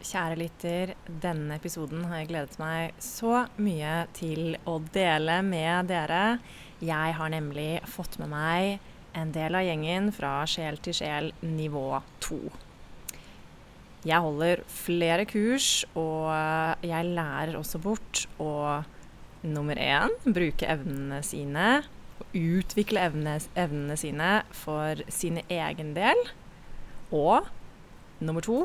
Kjære lytter, denne episoden har jeg gledet meg så mye til å dele med dere. Jeg har nemlig fått med meg en del av gjengen fra Sjel til sjel nivå 2. Jeg holder flere kurs, og jeg lærer også bort å nummer én bruke evnene sine. Og Utvikle evne, evnene sine for sin egen del. Og nummer to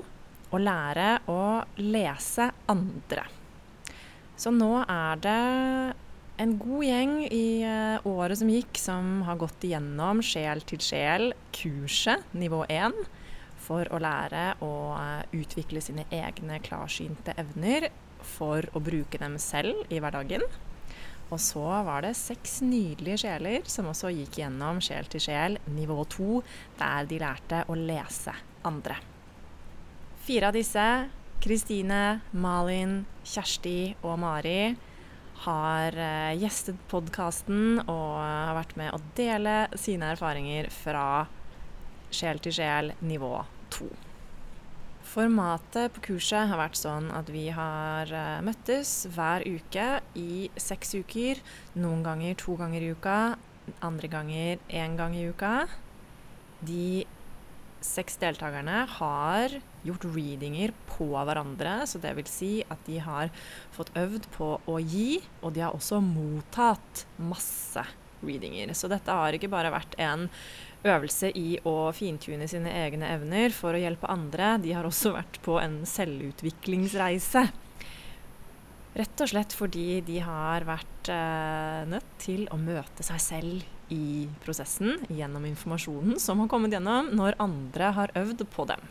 å lære å lese andre. Så nå er det en god gjeng i uh, året som gikk, som har gått igjennom Sjel til sjel-kurset nivå 1 for å lære å uh, utvikle sine egne klarsynte evner for å bruke dem selv i hverdagen. Og så var det seks nydelige sjeler som også gikk gjennom Sjel til sjel nivå 2, der de lærte å lese andre. Fire av disse, Kristine, Malin, Kjersti og Mari, har uh, gjestet podkasten og har vært med å dele sine erfaringer fra sjel til sjel nivå 2. Formatet på kurset har vært sånn at vi har uh, møttes hver uke i seks uker. Noen ganger to ganger i uka, andre ganger én gang i uka. De seks deltakerne har gjort readinger på hverandre. Så det vil si at de har fått øvd på å gi, og de har også mottatt masse readinger. Så dette har ikke bare vært en øvelse i å fintune sine egne evner for å hjelpe andre. De har også vært på en selvutviklingsreise. Rett og slett fordi de har vært eh, nødt til å møte seg selv i prosessen gjennom informasjonen som har kommet gjennom når andre har øvd på dem.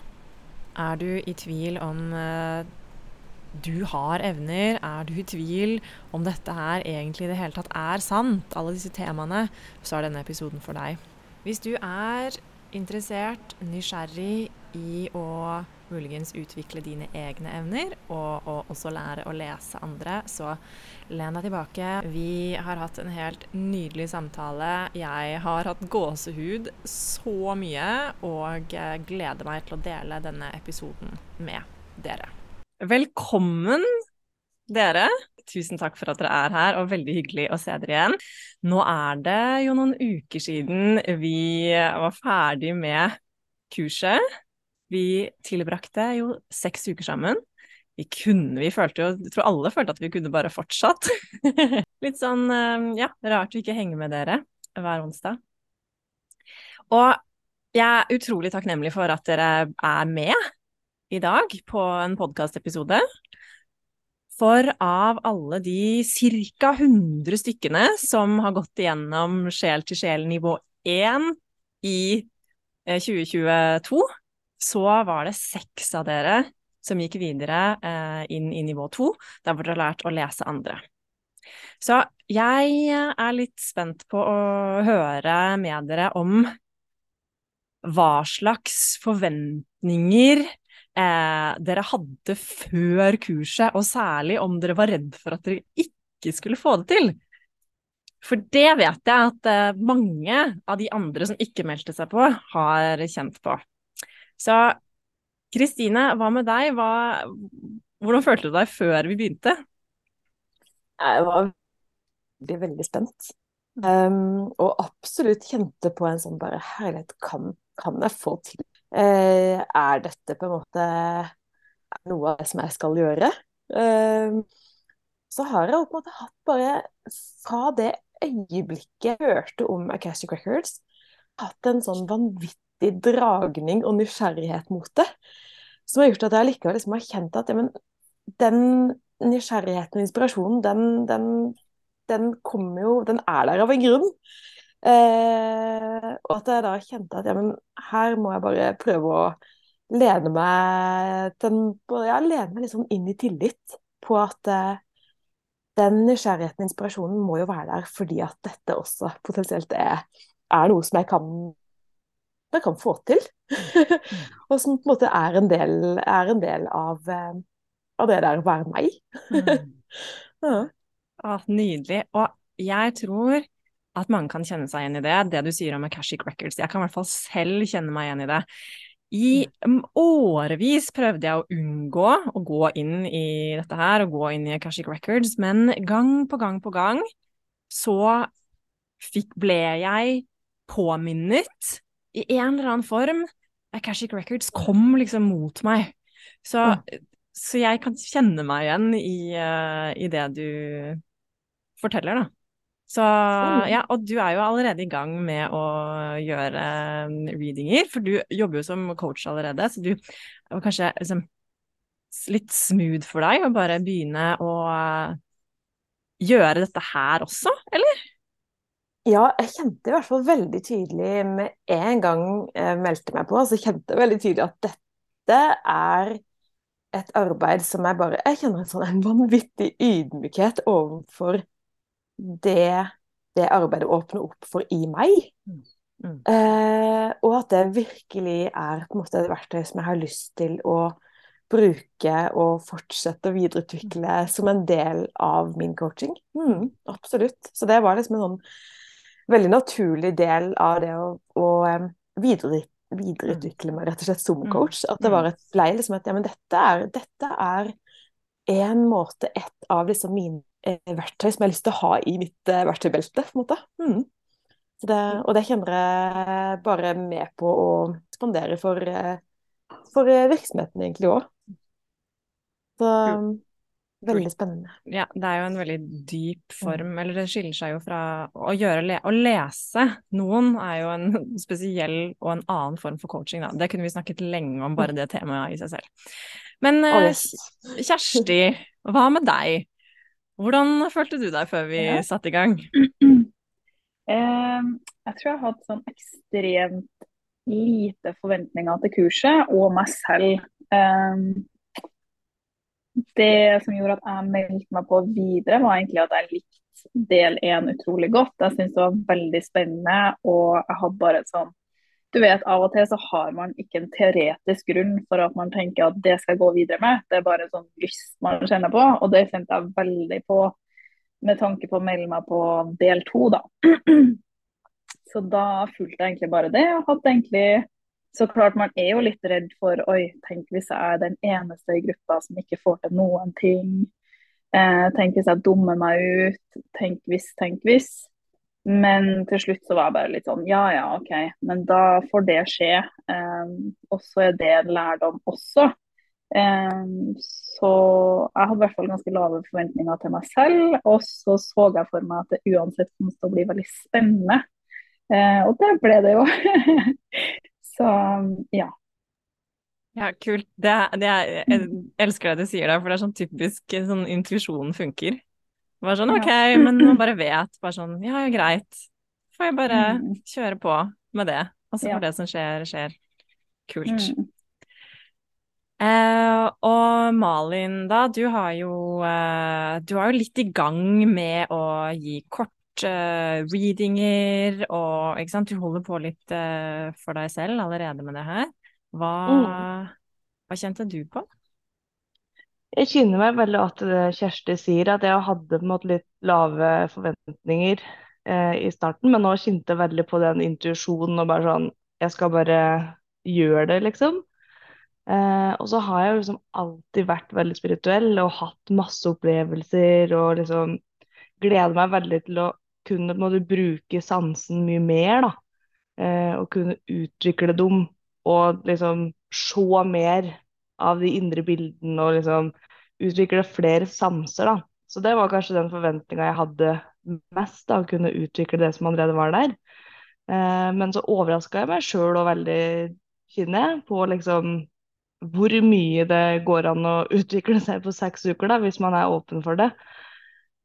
Er du i tvil om uh, du har evner, er du i tvil om dette her egentlig i det hele tatt er sant, alle disse temaene, så er denne episoden for deg. Hvis du er interessert, nysgjerrig i å muligens utvikle dine egne evner, og, og, også lære å lese andre, så len deg tilbake. Vi har hatt en helt nydelig samtale. Jeg har hatt gåsehud så mye, og gleder meg til å dele denne episoden med dere. Velkommen, dere. Tusen takk for at dere er her, og veldig hyggelig å se dere igjen. Nå er det jo noen uker siden vi var ferdig med kurset. Vi tilbrakte jo seks uker sammen. Vi kunne, vi følte jo Jeg tror alle følte at vi kunne bare fortsatt. Litt sånn, eh, ja, rart å ikke henge med dere hver onsdag. Og jeg er utrolig takknemlig for at dere er med i dag på en podkastepisode. For av alle de ca. 100 stykkene som har gått igjennom Sjel til sjel nivå 1 i 2022, eh, så var det seks av dere som gikk videre eh, inn i nivå to, der hvor dere har lært å lese andre. Så jeg er litt spent på å høre med dere om hva slags forventninger eh, dere hadde før kurset, og særlig om dere var redd for at dere ikke skulle få det til. For det vet jeg at eh, mange av de andre som ikke meldte seg på, har kjent på. Så Kristine, hva med deg? Hva, hvordan følte du deg før vi begynte? Jeg var veldig, veldig spent. Um, og absolutt kjente på en sånn bare Herlighet, kan, kan jeg få til? Uh, er dette på en måte noe av det som jeg skal gjøre? Uh, så har jeg på en måte hatt bare Fra det øyeblikket jeg hørte om Akashic Records, hatt en sånn vanvittig dragning og nysgjerrighet mot det. Som har gjort at jeg likevel liksom har kjent at ja, men, den nysgjerrigheten og inspirasjonen, den, den, den, kommer jo Den er der av en grunn. Eh, og at jeg da kjente at ja, men her må jeg bare prøve å lene meg den, ja, lene meg liksom inn i tillit på at eh, den nysgjerrigheten og inspirasjonen må jo være der fordi at dette også potensielt er, er noe som jeg kan jeg kan få til. og som på en måte er en del, er en del av, eh, av, det der å være meg. ja. ah, nydelig. Og jeg tror at mange kan kjenne seg igjen i det, det du sier om Akashic Records. Jeg kan i hvert fall selv kjenne meg igjen i det. I mm, årevis prøvde jeg å unngå å gå inn i dette her, og gå inn i Akashic Records, men gang på gang på gang så fikk, ble jeg påminnet i en eller annen form. Akashic Records kom liksom mot meg. Så, så jeg kan kjenne meg igjen i, uh, i det du forteller, da. Så ja, og du er jo allerede i gang med å gjøre um, readinger, for du jobber jo som coach allerede, så du var kanskje liksom litt smooth for deg å bare begynne å uh, gjøre dette her også, eller? Ja, jeg kjente i hvert fall veldig tydelig med en gang jeg meldte meg på, så kjente jeg veldig tydelig at dette er et arbeid som jeg bare Jeg kjenner en sånn en vanvittig ydmykhet overfor det, det arbeidet åpner opp for i meg. Mm. Mm. Eh, og at det virkelig er på en måte et verktøy som jeg har lyst til å bruke og fortsette å videreutvikle som en del av min coaching. Mm, absolutt. Så det var liksom en sånn veldig naturlig del av det å, å videre, videreutvikle meg rett og slett som mm. coach. At det var et, blei liksom at ja, men dette er, dette er en måte, et av liksom mine Eh, verktøy som jeg har lyst til å ha i mitt eh, verktøybelte, på en måte. Mm. Det, og det kjenner jeg bare med på å spandere for, eh, for virksomheten egentlig òg. Så veldig spennende. Ja, det er jo en veldig dyp form, mm. eller det skiller seg jo fra å gjøre Å lese noen er jo en spesiell og en annen form for coaching, da. Det kunne vi snakket lenge om, bare det temaet i seg selv. Men oh, yes. Kjersti, hva med deg? Hvordan følte du deg før vi ja. satte i gang? Jeg tror jeg har hatt sånn ekstremt lite forventninger til kurset og meg selv. Um, det som gjorde at jeg meldte meg på videre, var egentlig at jeg likte del én utrolig godt. Jeg syntes det var veldig spennende, og jeg hadde bare et sånn du vet, Av og til så har man ikke en teoretisk grunn for at man tenker at det skal gå videre med. Det er bare en sånn lyst man kjenner på, og det kjente jeg veldig på med tanke på å melde meg på del to, da. Så da fulgte jeg egentlig bare det, og hadde egentlig Så klart, man er jo litt redd for Oi, tenk hvis jeg er den eneste i gruppa som ikke får til noen ting. Eh, tenk hvis jeg dummer meg ut. Tenk hvis, tenk hvis. Men til slutt så var jeg bare litt sånn ja ja, OK, men da får det skje. Eh, og så er det en lærdom også. Um, så jeg hadde i hvert fall ganske lave forventninger til meg selv. Og så så jeg for meg at det uansett kom til å bli veldig spennende. Uh, og det ble det jo. så ja. Ja, kult. Det, det er, jeg elsker det du sier der, for det er sånn typisk sånn intuisjonen funker. Bare sånn OK, men man bare vet. Bare sånn ja, ja, greit. Får jeg bare mm. kjøre på med det. Og så får det som skjer, skjer. Kult. Mm. Eh, og Malin, da, du har jo eh, Du er jo litt i gang med å gi kort eh, readinger og ikke sant, du holder på litt uh, for deg selv allerede med det her. Hva, mm. hva kjente du på? Jeg kjenner meg veldig at det Kjersti sier, at jeg hadde måte litt lave forventninger eh, i starten, men nå kjente jeg veldig på den intuisjonen og bare sånn Jeg skal bare gjøre det, liksom. Eh, og så har jeg liksom alltid vært veldig spirituell og hatt masse opplevelser og liksom gleder meg veldig til å kunne måte, bruke sansen mye mer, da. Eh, og kunne utvikle dem og liksom se mer av de indre bildene og liksom utvikle flere sanser, da. Så det var kanskje den forventninga jeg hadde mest, da, å kunne utvikle det som allerede var der. Eh, men så overraska jeg meg sjøl og veldig, kjenner jeg, på liksom hvor mye det går an å utvikle seg på seks uker, da, hvis man er åpen for det.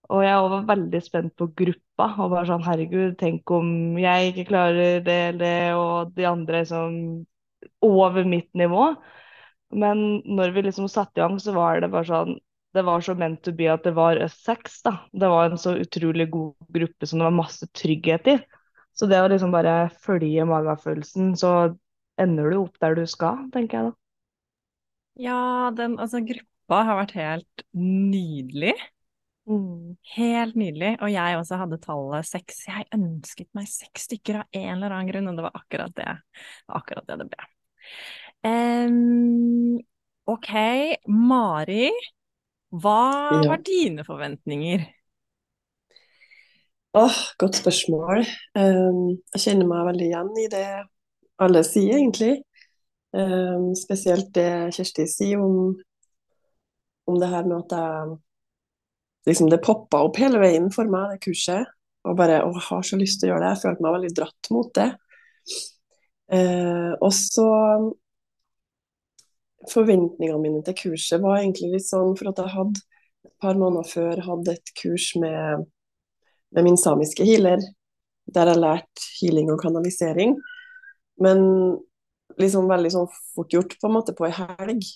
Og jeg var veldig spent på gruppa. og bare sånn, Herregud, tenk om jeg ikke klarer det eller det, og de andre som over mitt nivå. Men når vi liksom satte i gang, så var det bare sånn Det var så meant to be at det var sex, da. Det var en så utrolig god gruppe som det var masse trygghet i. Så det å liksom bare følge magefølelsen, så ender du opp der du skal, tenker jeg da. Ja, den altså gruppa har vært helt nydelig. Mm. Helt nydelig. Og jeg også hadde tallet seks. Jeg ønsket meg seks stykker av en eller annen grunn, og det var akkurat det, akkurat det det ble. Um, OK, Mari. Hva Ja. var dine forventninger? Åh, godt spørsmål. Um, jeg kjenner meg veldig igjen i det alle sier, egentlig. Um, spesielt det Kjersti sier om, om det her med at jeg liksom Det poppa opp hele veien for meg, det kurset. Og bare å, jeg har så lyst til å gjøre det. Jeg følte meg veldig dratt mot det. Eh, og så Forventningene mine til kurset var egentlig litt sånn for at jeg hadde et par måneder før hadde et kurs med, med min samiske healer, der jeg lærte healing og kanalisering. Men liksom veldig sånn fort gjort på en måte på ei helg.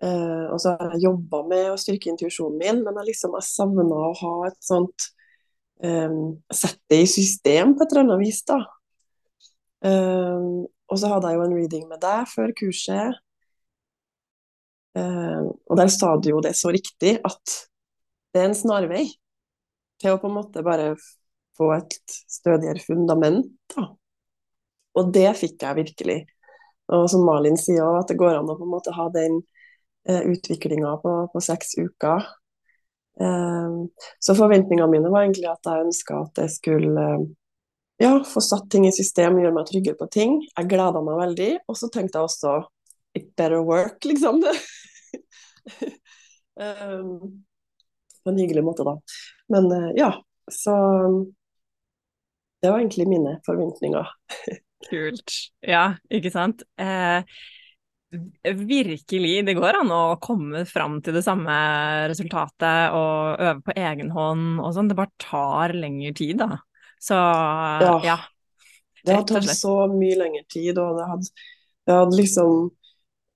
Eh, og så har jeg jobba med å styrke intuisjonen min, men jeg liksom jeg savna å ha et sånt um, Sette det i system på et eller annet vis, da. Um, og så hadde jeg jo en reading med deg før kurset. Um, og der sa du jo det så riktig, at det er en snarvei til å på en måte bare få et stødigere fundament. da. Og det fikk jeg virkelig. Og som Malin sier òg, at det går an å på en måte ha den eh, utviklinga på, på, seks uker. Eh, så forventningene mine var egentlig at jeg ønska at jeg skulle eh, ja, få satt ting i system, gjøre meg tryggere på ting. Jeg gleda meg veldig. Og så tenkte jeg også it better work, liksom. um, på en hyggelig måte, da. Men ja, så det var egentlig mine forventninger. Kult. Ja, ikke sant? Eh, virkelig, det går an å komme fram til det samme resultatet og øve på egen hånd og sånn. Det bare tar lengre tid, da. Så ja. ja. Det har tatt så mye lengre tid, og det hadde, det hadde liksom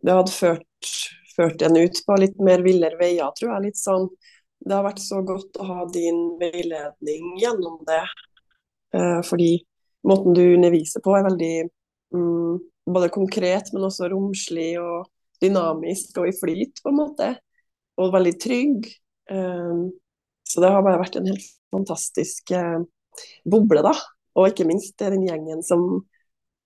Det hadde ført, ført en ut på litt mer villere veier, tror jeg. Litt sånn Det har vært så godt å ha din veiledning gjennom det. Eh, fordi måten du underviser på er veldig mm, både konkret, men også romslig og dynamisk og i flyt, på en måte. Og veldig trygg. Um, så det har bare vært en helt fantastisk uh, boble, da. Og ikke minst det er den gjengen som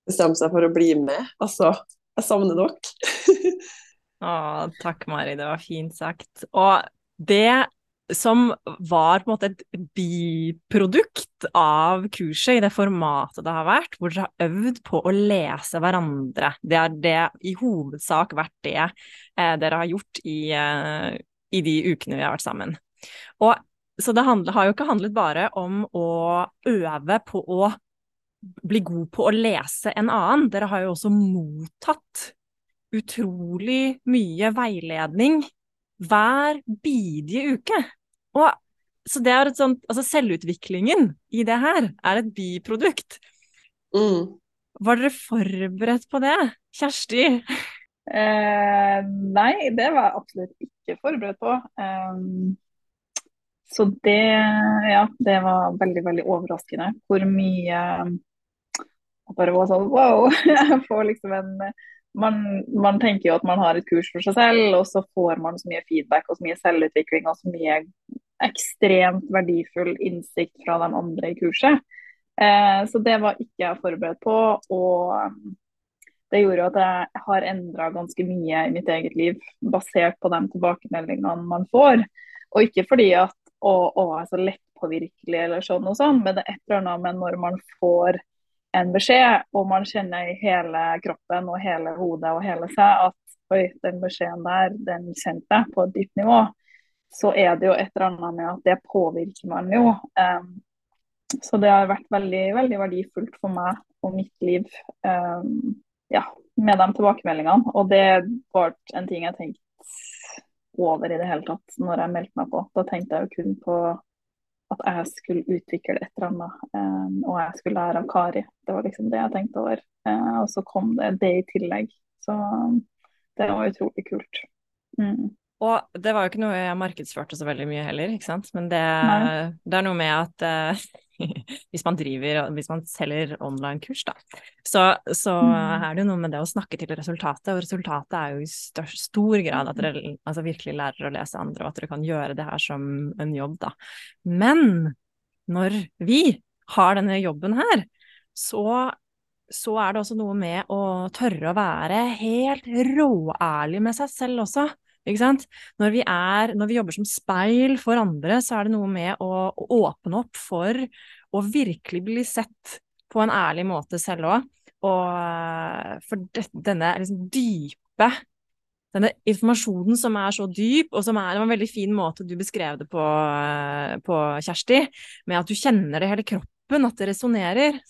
bestemmer seg for å bli med. Altså, jeg savner dere. å, takk, Mari. Det var fint sagt. Og det som var på en måte et biprodukt av kurset i det formatet det har vært, hvor dere har øvd på å lese hverandre. Det har det i hovedsak vært det eh, dere har gjort i, eh, i, de ukene vi har vært sammen. Og, så det handler, har jo ikke handlet bare om å øve på å bli god på å lese en annen. Dere har jo også mottatt utrolig mye veiledning hver bidige uke. Og så det er et sånt Altså selvutviklingen i det her er et biprodukt. Mm. Var dere forberedt på det? Kjersti? Eh, nei, det var jeg absolutt ikke forberedt på. Um, så det Ja, det var veldig, veldig overraskende hvor mye Jeg bare var sånn wow! Jeg får liksom en man, man, tenker jo at man har et kurs for seg selv, og så får man så mye feedback og så mye selvutvikling og så mye ekstremt verdifull innsikt fra de andre i kurset. Eh, så det var ikke jeg forberedt på. Og det gjorde at jeg har endra ganske mye i mitt eget liv basert på de tilbakemeldingene man får. Og ikke fordi at å, å er så lettpåvirkelig eller sånn og sånn, men det er et eller annet med når man får en beskjed, og man kjenner i hele kroppen og hele hodet og hele seg at oi, den beskjeden der, den kjente jeg på et dypt nivå, så er det jo et eller annet med at det påvirker man jo. Um, så det har vært veldig, veldig verdifullt for meg og mitt liv um, ja, med de tilbakemeldingene. Og det var en ting jeg tenkte over i det hele tatt når jeg meldte meg på. Da tenkte jeg jo kun på at jeg skulle utvikle et eller annet, um, og jeg skulle lære av Kari. Det var liksom det jeg tenkte over. Uh, og så kom det det i tillegg. Så det var utrolig kult. Mm. Og det var jo ikke noe jeg markedsførte så veldig mye heller, ikke sant. Men det, det er noe med at uh, hvis man driver, hvis man selger online-kurs, da, så, så mm. er det jo noe med det å snakke til resultatet. Og resultatet er jo i stør, stor grad at dere altså, virkelig lærer å lese andre, og at dere kan gjøre det her som en jobb, da. Men når vi har denne jobben her, så så er det også noe med å tørre å være helt råærlig med seg selv også. Ikke sant? Når vi, er, når vi jobber som speil for andre, så er det noe med å, åpne opp for å virkelig bli sett på en ærlig måte selv òg. Og eh, for det, denne liksom dype denne informasjonen som er så dyp, og som er en veldig fin måte du beskrev det på, eh, på Kjersti, med at du kjenner det hele kroppen, at det resonnerer.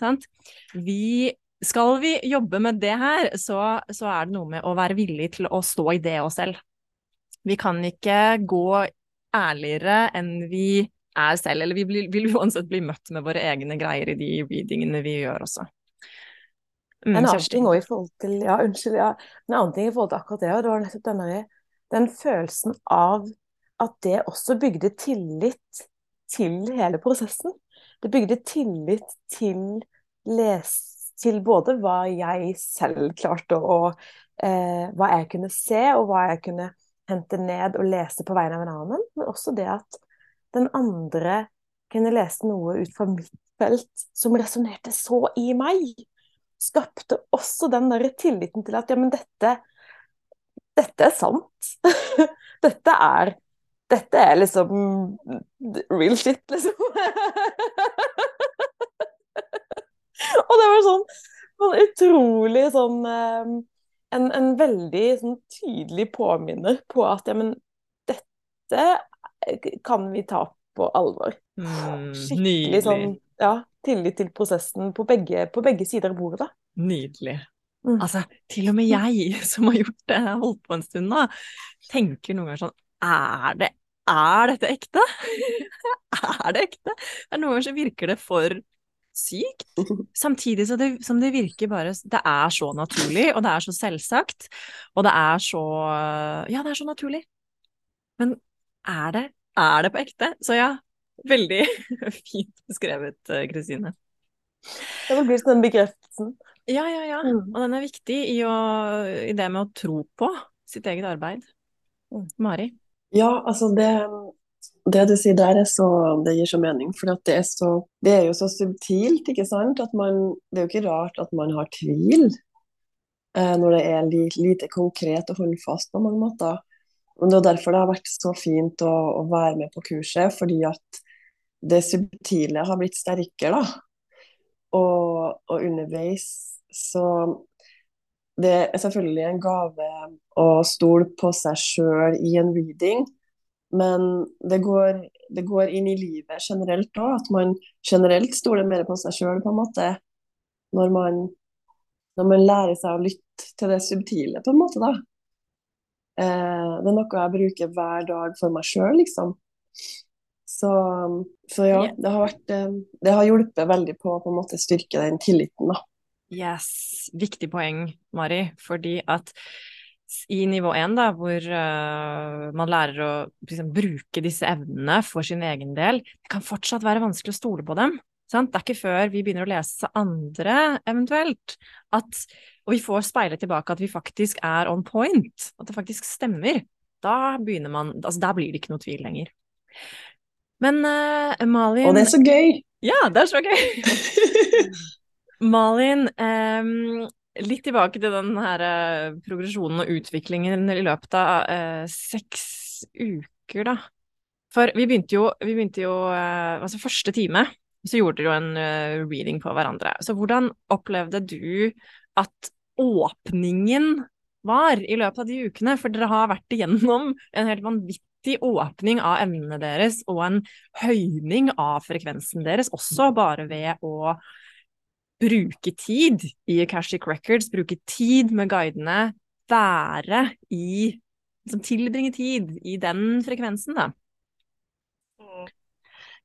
Skal vi jobbe med det her, så, så, er det noe med å være villig til å stå i det òg selv. Vi kan ikke gå ærligere enn vi er selv, eller vi vil uansett bli møtt med våre egne greier i de readingene vi gjør også. Mm, en annen ting i forhold til ja, unnskyld, ja, en annen ting i forhold til akkurat det, og det var nettopp denne, den følelsen av at det også bygde tillit til hele prosessen. Det bygde tillit til, les, til både hva jeg selv klarte å eh, Hva jeg kunne se, og hva jeg kunne hente ned og lese på vegne av en annen, men også det at den andre kunne lese noe ut fra mitt felt som resonnerte så i meg skapte også den der tilliten til at ja, men dette dette er sant. dette er dette er liksom real shit, liksom. og det var sånn, sånn utrolig sånn ehm, en, en, veldig sånn tydelig påminner på at ja, men dette kan vi ta på alvor. Mm, Skikkelig sånn ja, tillit til prosessen på begge, på begge sider av bordet. Nydelig. Mm. Altså, til og med jeg som har gjort det, holdt på en stund nå, tenker noen ganger sånn Er det er dette ekte? er det ekte? Noen ganger så virker det for sykt, samtidig det, som det, virker bare Det er så naturlig, og det er så selvsagt, og det er så Ja, det er så naturlig. Men er det, er det på ekte? Så ja, Veldig fint beskrevet, eh, Kristine. Det blir bli den bekreftelsen. Ja, ja, ja. Mm. Og den er viktig i, å, i, det med å tro på sitt eget arbeid. Mm. Mari? Ja, altså det, det du sier der, er så, det gir så mening. For det er, så, det er jo så subtilt, ikke sant. At man, det er jo ikke rart at man har tvil eh, når det er li, lite konkret og håndfast på mange måter. Og Det er derfor det har vært så fint å, å være med på kurset, fordi at det subtile har blitt sterkere, da. Og, og underveis så Det er selvfølgelig en gave å stole på seg sjøl i en reading, men det går, det går inn i livet generelt òg. At man generelt stoler mer på seg sjøl, på en måte. Når man, når man lærer seg å lytte til det subtile, på en måte, da. Eh, det er noe jeg bruker hver dag for meg sjøl, liksom. Så, så, ja, det har, vært, eh, det har hjulpet veldig på å på en måte styrke den tilliten, da. Yes, viktig poeng, Mari. Fordi at i nivå én, da, hvor uh, man lærer å liksom, bruke disse evnene for sin egen del, det kan fortsatt være vanskelig å stole på dem. Sant? Det er ikke før vi begynner å lese andre, eventuelt, at, og vi får speilet tilbake at vi faktisk er on point, at det faktisk stemmer. Da begynner man Altså, der blir det ikke noe tvil lenger. Men uh, Malin Og det er så gøy! Ja, det er så gøy! Malin, um, litt tilbake til den her uh, progresjonen og utviklingen i løpet av uh, seks uker, da. For vi begynte jo, vi begynte jo uh, Altså, første time så gjorde dere jo en reading på hverandre. Så hvordan opplevde du at åpningen var i løpet av de ukene? For dere har vært igjennom en helt vanvittig åpning av evnene deres og en høyning av frekvensen deres, også bare ved å bruke tid i Akashic Records, bruke tid med guidene, være i liksom Tilbringe tid i den frekvensen, da.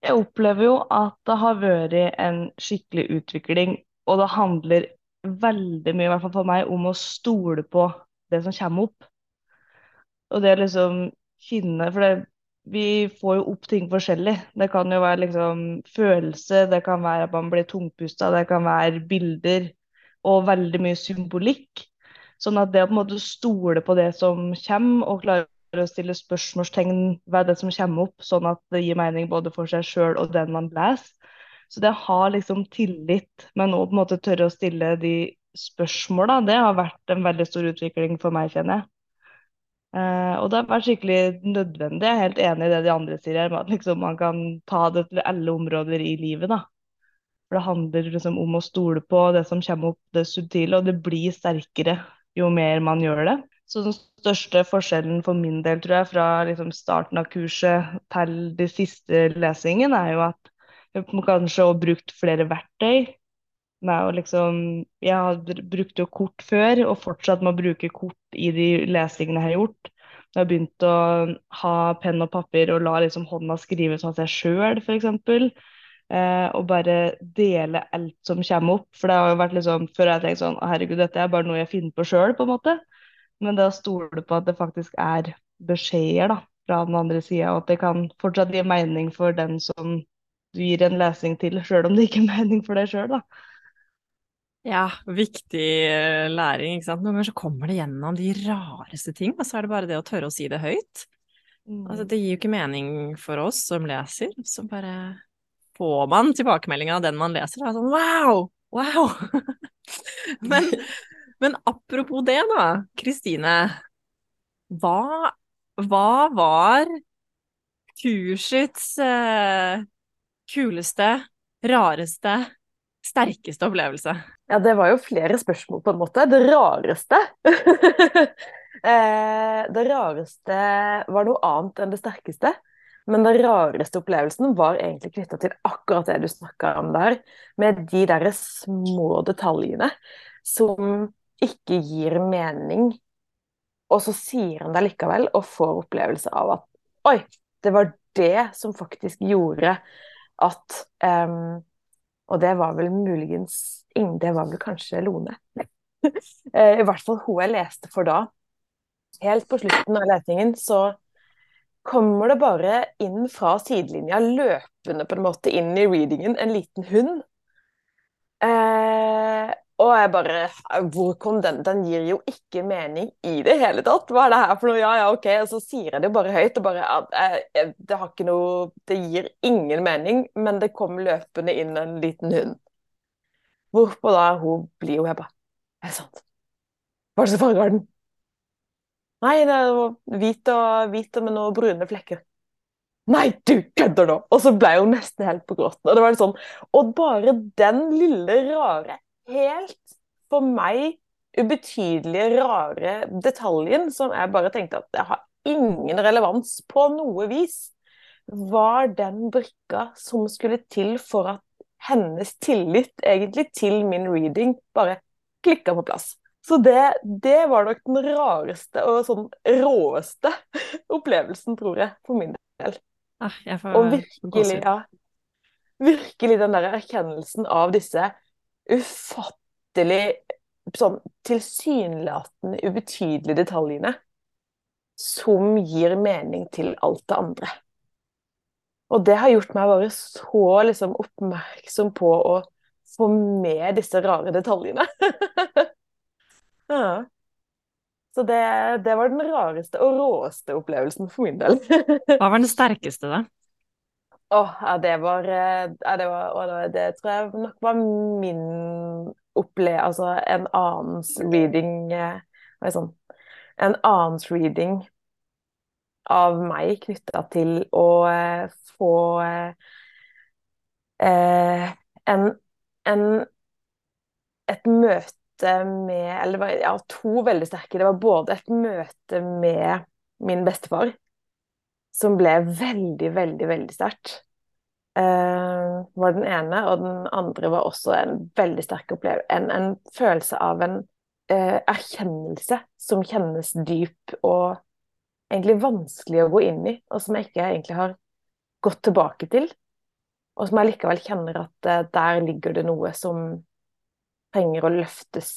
Jeg opplever jo at det har vært en skikkelig utvikling, og det handler veldig mye, i hvert fall for meg, om å stole på det som kommer opp. Og det liksom finne For det, vi får jo opp ting forskjellig. Det kan jo være liksom følelse, det kan være at man blir tungpusta, det kan være bilder og veldig mye symbolikk. Sånn at det å på en måte stole på det som kommer, og klare å stille spørsmålstegn ved det som kommer opp, sånn at det gir mening både for seg sjøl og den man leser, Så det å ha liksom tillit, men òg på en måte tørre å stille de spørsmåla, det har vært en veldig stor utvikling for meg, kjenner jeg. Uh, og det har vært skikkelig nødvendig. Jeg er helt enig i det de andre sier her, at liksom, man kan ta det til alle områder i livet. da. For det handler liksom om å stole på det som kommer opp, det subtile, og det blir sterkere jo mer man gjør det. Så den største forskjellen for min del, tror jeg, fra liksom starten av kurset til de siste lesingen, er jo at jeg kanskje har brukt flere verktøy med å liksom Jeg har brukt jo kort før, og fortsatt med å bruke kort i de lesingene jeg har gjort. Jeg har begynt å ha penn og papir og la liksom hånda skrive sånn at jeg sjøl, f.eks. Eh, og bare dele alt som kommer opp. For det har jo vært liksom Før har jeg tenkt sånn Herregud, dette er bare noe jeg finner på sjøl, på en måte. Men det å stole på at det faktisk er beskjeder da, fra den andre sida, og at det kan fortsatt gi mening for den som du gir en lesing til, sjøl om det ikke er mening for deg sjøl, da. Ja, viktig eh, læring, ikke sant. Noen ganger så kommer det gjennom de rareste ting, og så er det bare det å tørre å si det høyt. Mm. Altså, det gir jo ikke mening for oss som leser, så bare får man tilbakemeldinga av den man leser, da. Sånn wow! Wow! men, men, apropos det, da, Kristine. Hva, hva var kursets eh, kuleste, rareste, sterkeste opplevelse? Ja, det var jo flere spørsmål, på en måte. Det rareste eh, Det rareste var noe annet enn det sterkeste. Men den rareste opplevelsen var egentlig knytta til akkurat det du snakka om der. Med de derre små detaljene som ikke gir mening. Og så sier han det likevel, og får opplevelse av at Oi, det var det som faktisk gjorde at um, og det var vel muligens Det var vel kanskje Lone. Eh, I hvert fall hun jeg leste for da. Helt på slutten av letingen så kommer det bare inn fra sidelinja, løpende på en måte inn i readingen, en liten hund. Eh, og jeg bare Hvor kom den? Den gir jo ikke mening i det hele tatt. Hva er det her for noe? Ja, ja, OK. Og så sier jeg det bare høyt. Og bare, ja, det har ikke noe Det gir ingen mening, men det kom løpende inn en liten hund. Hvorpå da hun blir jo jeg bare Er det sant? Hva er det som har den? Nei, det var hvit og, hvit med noen brune flekker. Nei, du kødder nå! Og så ble hun nesten helt på gråten. Og det var sånn, og bare den lille, rare helt for meg ubetydelige, rare detaljen som jeg bare tenkte at det har ingen relevans på noe vis, var den brikka som skulle til for at hennes tillit egentlig til min reading bare klikka på plass. Så det, det, var nok den rareste og sånn råeste opplevelsen, tror jeg, for min del. Ah, og virkelig, ja, virkelig den der erkjennelsen av disse ufattelig sånn tilsynelatende ubetydelige detaljene som gir mening til alt det andre. Og det har gjort meg bare så liksom, oppmerksom på å få med disse rare detaljene. ja. Så det, det, var den rareste og råeste opplevelsen for min del. Hva var den sterkeste, da? Åh, ja, det var, eh, ja, det var det, tror jeg nok var min opplevelse Altså en annens reading eh, sånn, En annens reading av meg knytta til å eh, få eh, en, en, et møte med Eller ja, to veldig sterke. Det var både et møte med min bestefar som ble veldig, veldig, veldig sterkt. Uh, var den ene, og den andre var også en veldig sterk opplevelse. En, en følelse av en uh, erkjennelse som kjennes dyp og egentlig vanskelig å gå inn i, og som jeg ikke egentlig har gått tilbake til. Og som jeg likevel kjenner at uh, der ligger det noe som trenger å løftes,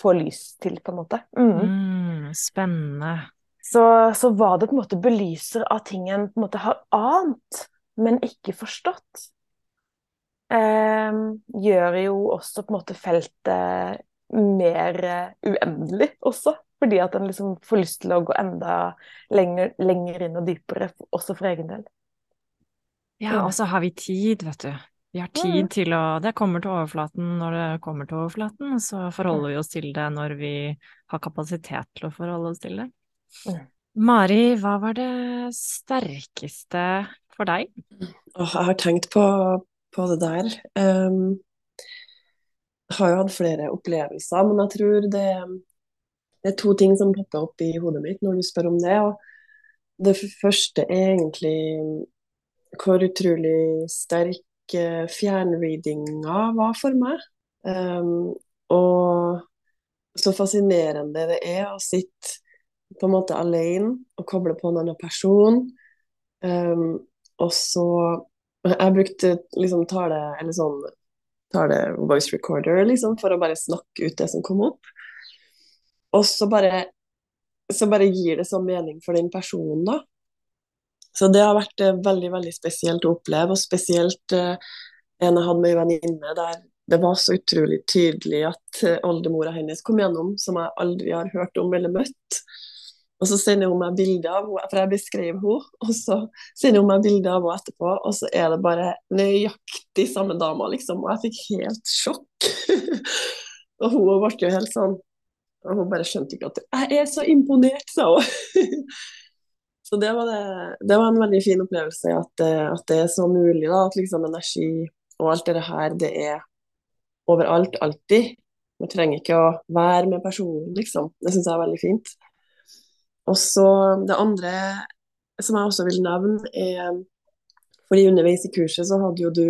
få lys til, på en måte. Mm. Mm, spennende så, så var det på en måte belyser av ting en på en måte har ant, men ikke forstått. Eh, gjør jo også på en måte feltet mer uh, uendelig også. Fordi at en liksom får lyst til å gå enda lenger, lenger inn og dypere, også for egen del. Ja, og så har vi tid, vet du. Vi har tid til å Det kommer til overflaten når det kommer til overflaten, så forholder vi oss til det når vi har kapasitet til å forholde oss til det. Mari, hva var det sterkeste for deg? Jeg har tenkt på, på det der. Um, jeg har jo hatt flere opplevelser, men jeg tror det, det, er to ting som popper opp i hodet mitt når du spør om det. Og det første er egentlig hvor utrolig sterk fjernreadinga var for meg. Um, og så fascinerende det er å sitte på en måte alene og koble på en annen person. Um, og så Jeg brukte liksom tale eller sånn tale voice recorder liksom, for å bare snakke ut det som kom opp. Og så bare, så bare gir det sånn mening for den personen, da. Så det har vært uh, veldig veldig spesielt å oppleve, og spesielt uh, en jeg hadde med ei venninne der det var så utrolig tydelig at uh, oldemora hennes kom gjennom, som jeg aldri har hørt om eller møtt. Og så sender hun meg bilde av henne, for jeg beskrev henne, og så sender hun meg bilde av henne etterpå, og så er det bare nøyaktig samme dama, liksom. Og jeg fikk helt sjokk. og hun ble jo helt sånn Og hun bare skjønte ikke at Jeg er så imponert, sa hun. Så det var, det, det var, en veldig fin opplevelse at, at, det er så mulig. da, At liksom energi og alt det her, det er overalt, alltid. Man trenger ikke å være med personen, liksom. Det syns jeg er veldig fint. Og så det andre som jeg også vil nevne, er fordi underveis i kurset så hadde jo du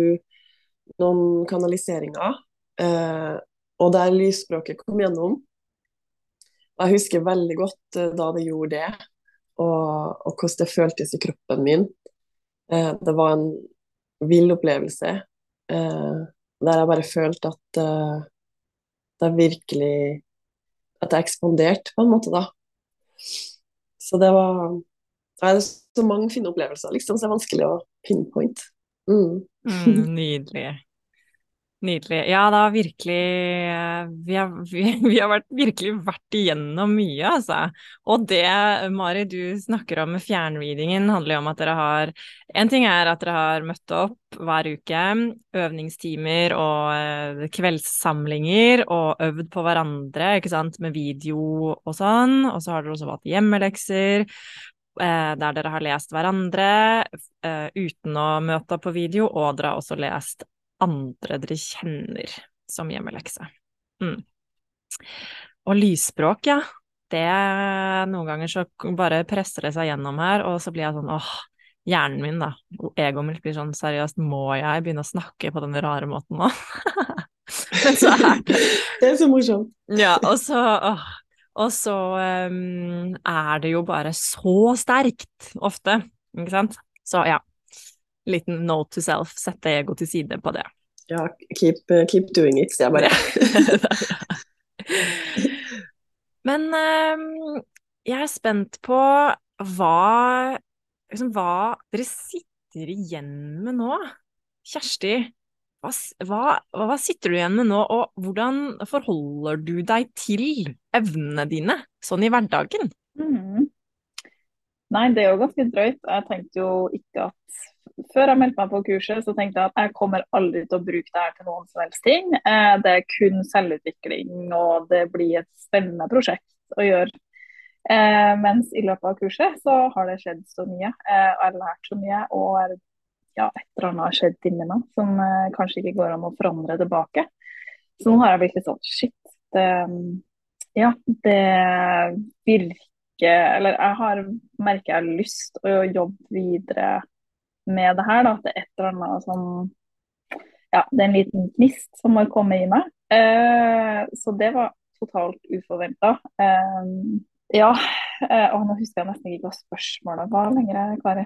noen kanaliseringer, eh, og der lysspråket kom gjennom. Og jeg husker veldig godt eh, da det gjorde det og, og hvordan det føltes i kroppen min. Eh, det var en vill opplevelse eh, der jeg bare følte at eh, det virkelig At jeg ekspanderte, på en måte, da. Så det var Det er så mange fine opplevelser, liksom, så det er vanskelig å pinpoint. Mm. Mm, nydelig. Nydelig. Ja, det har virkelig eh, vi har, vi, vi har vært, virkelig vært igjennom mye, altså. Og det, Mari, du snakker om med fjernreadingen, handler jo om at dere har En ting er at dere har møtt opp hver uke, øvingstimer og eh, kveldssamlinger, og øvd på hverandre, ikke sant, med video og sånn. Og så har dere også hatt hjemmelekser. Eh, der dere har lest hverandre uten å møte opp på video, og dere har også lest andre dere kjenner som hjemmelekse. Mm. Og lysspråk, ja. Det Noen ganger så bare presser det seg gjennom her, og så blir jeg sånn åh, hjernen min, da, egoet mitt blir sånn seriøst, må jeg begynne å snakke på den rare måten nå? Men så er det Det er så morsomt. Ja, og så åh, og så um, er det jo bare så sterkt ofte, ikke sant? Så ja, liten note to self, sette ego til side på det. Ja, keep, uh, keep doing it, sier jeg bare. Men um, jeg er spent på hva, liksom, hva dere sitter igjen med nå. Kjersti, hva, hva, hva, sitter du igjen med nå, og hvordan forholder du deg til evnene dine sånn i hverdagen? Mm. Nei, det er jo ganske drøyt. Jeg tenkte jo ikke at før jeg meldte meg på kurset, så tenkte jeg at jeg kommer aldri til å bruke det her til noen som helst ting. Eh, det er kun selvutvikling, og det blir et spennende prosjekt å gjøre. Eh, mens i løpet av kurset så har det skjedd så mye. Eh, jeg har lært så mye, og ja, et eller annet har skjedd inni meg som kanskje ikke går an å forandre tilbake. Så nå har jeg blitt litt sånn shit. Det, ja, det virker Eller jeg har merker jeg har lyst å jobbe videre med det her, da, at det er et eller annet som Ja, det er en liten gnist som må komme i meg. Eh, så det var totalt uforventa. Eh, ja. Eh, og nå husker jeg nesten ikke hva spørsmålet var lenger, Kari.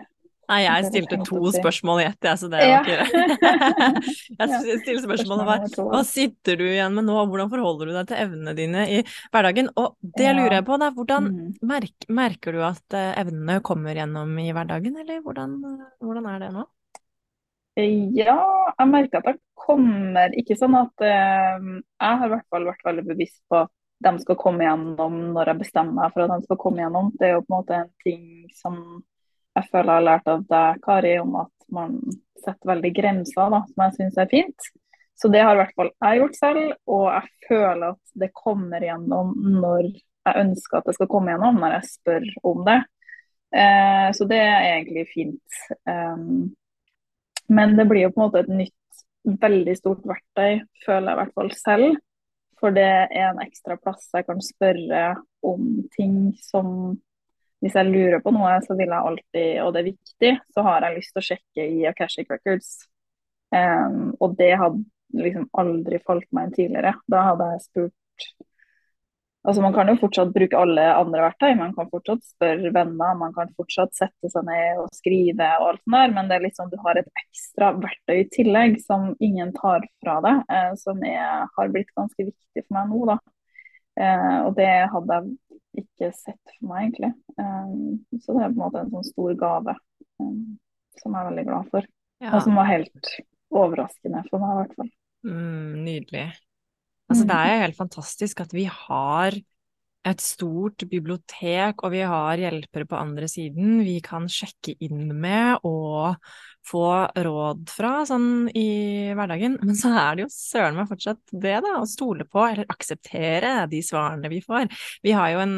Nei, jeg stilte to spørsmål i ett, jeg, så det var ikke Jeg stiller spørsmålet hva, hva sitter du igjen med nå, hvordan forholder du deg til evnene dine i hverdagen? Og det lurer jeg på, da, hvordan mm. merker, merker du at uh, evnene kommer gjennom i hverdagen, eller hvordan, hvordan, er det nå? Ja, jeg merker at det kommer ikke sånn at uh, Jeg har i hvert fall vært veldig bevisst på at de skal komme gjennom når jeg bestemmer meg for at de skal komme gjennom. Det er jo på en måte en ting som jeg føler jeg har lært av deg, Kari, om at man setter veldig grenser, da, som jeg syns er fint. Så det har i hvert fall jeg gjort selv, og jeg føler at det kommer gjennom når jeg ønsker at det skal komme gjennom, når jeg spør om det. Eh, så det er egentlig fint. Um, men det blir jo på en måte et nytt, veldig stort verktøy, føler jeg i hvert fall selv. For det er en ekstra plass jeg kan spørre om ting som hvis jeg lurer på noe, så vil jeg alltid, og det er viktig, så har jeg lyst til å sjekke i Akashic Records. Um, og det hadde liksom aldri falt meg inn tidligere. Da hadde jeg spurt Altså Man kan jo fortsatt bruke alle andre verktøy. Man kan fortsatt spørre venner, man kan fortsatt sette seg ned og skrive, og alt sånt der, men det er liksom du har et ekstra verktøy i tillegg som ingen tar fra deg, eh, som er, har blitt ganske viktig for meg nå. da. Eh, og det hadde jeg ikke sett for meg, egentlig. Um, så det er på en måte en sånn stor gave um, som jeg er veldig glad for. Ja. Og som var helt overraskende for meg, i hvert fall. Mm, nydelig. Altså, det er jo helt fantastisk at vi har et stort bibliotek, og vi har hjelpere på andre siden vi kan sjekke inn med og få råd fra sånn i hverdagen. Men så er det jo søren meg fortsatt det, da, å stole på eller akseptere de svarene vi får. Vi har jo en,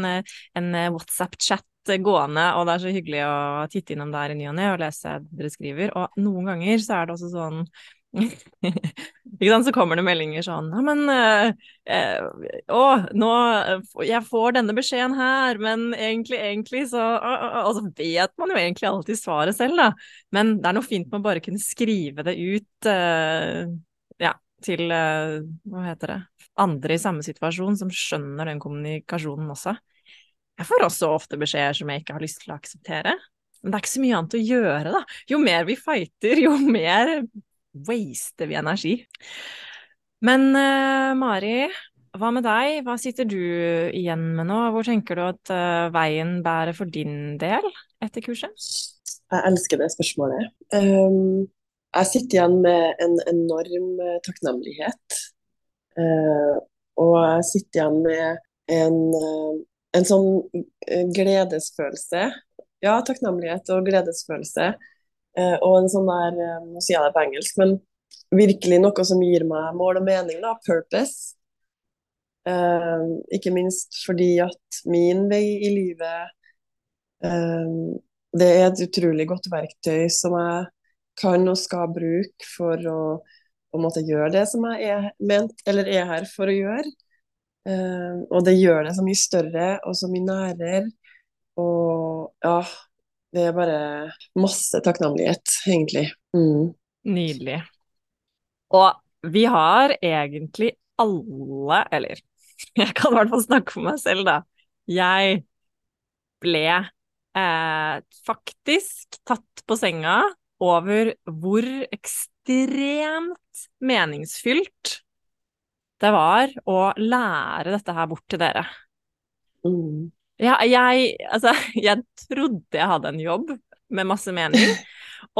en WhatsApp-chat gående, og det er så hyggelig å titte innom der i ny og ne og lese det dere skriver. Og noen ganger så er det også sånn ikke sant, så kommer det meldinger sånn Ja, men eh, eh, Å, nå Jeg får denne beskjeden her, men egentlig, egentlig så Og så vet man jo egentlig alltid svaret selv, da. Men det er noe fint med å bare kunne skrive det ut eh, ja, til eh, Hva heter det Andre i samme situasjon som skjønner den kommunikasjonen også. Jeg får også ofte beskjeder som jeg ikke har lyst til å akseptere. Men det er ikke så mye annet å gjøre, da. Jo mer vi fighter, jo mer waster vi energi. Men uh, Mari, hva med deg? Hva sitter du igjen med nå? Hvor tenker du at uh, veien bærer for din del etter kurset? Jeg elsker det spørsmålet. Um, jeg sitter igjen med en enorm eh, takknemlighet. Uh, og jeg sitter igjen med en, en sånn gledesfølelse. Ja, takknemlighet og gledesfølelse Eh, og en sånn der eh, Nå sier jeg det på engelsk, men virkelig noe som gir meg mål og mening, da. Purpose. Eh, ikke minst fordi at min vei i livet eh, Det er et utrolig godt verktøy som jeg kan og skal bruke for å på en måte gjøre det som jeg er ment, eller er her for å gjøre. Uh, og det gjør det så mye større og så mye nærere. Og ja, det er bare masse takknemlighet, egentlig. Mm. Nydelig. Og vi har egentlig alle, eller jeg kan i hvert fall snakke for meg selv, da. Jeg ble eh, faktisk tatt på senga over hvor ekstremt meningsfylt det var å lære dette her bort til dere. Mm. Ja, jeg Altså, jeg trodde jeg hadde en jobb med masse mening.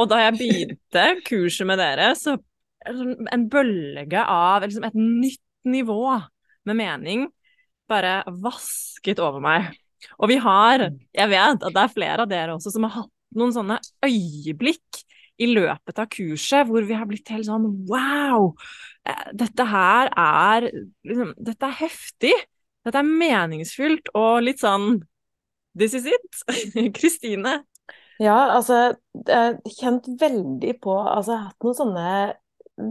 Og da jeg begynte kurset med dere, så en bølge av liksom et nytt nivå med mening bare vasket over meg. Og vi har, jeg vet at det er flere av dere også som har hatt noen sånne øyeblikk i løpet av kurset hvor vi har blitt helt sånn wow! Eh, dette her er liksom, Dette er heftig! Dette er meningsfylt og litt sånn This is it. Kristine? Ja, altså Jeg har kjent veldig på Altså, jeg har hatt noen sånne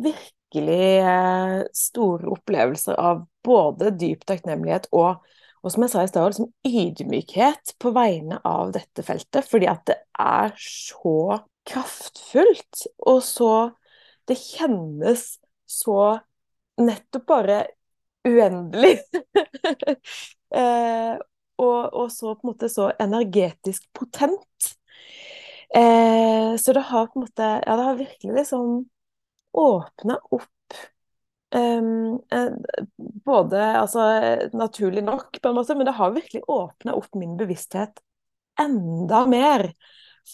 virkelig eh, store opplevelser av både dyp takknemlighet og, og som jeg sa i stad, liksom ydmykhet på vegne av dette feltet. Fordi at det er så kraftfullt, og så Det kjennes så nettopp bare uendelig. eh, og, og, så på en måte så energetisk potent. Eh, så det har på en måte Ja, det har virkelig liksom åpna opp um, Både altså naturlig nok, på en måte, men det har virkelig åpna opp min bevissthet enda mer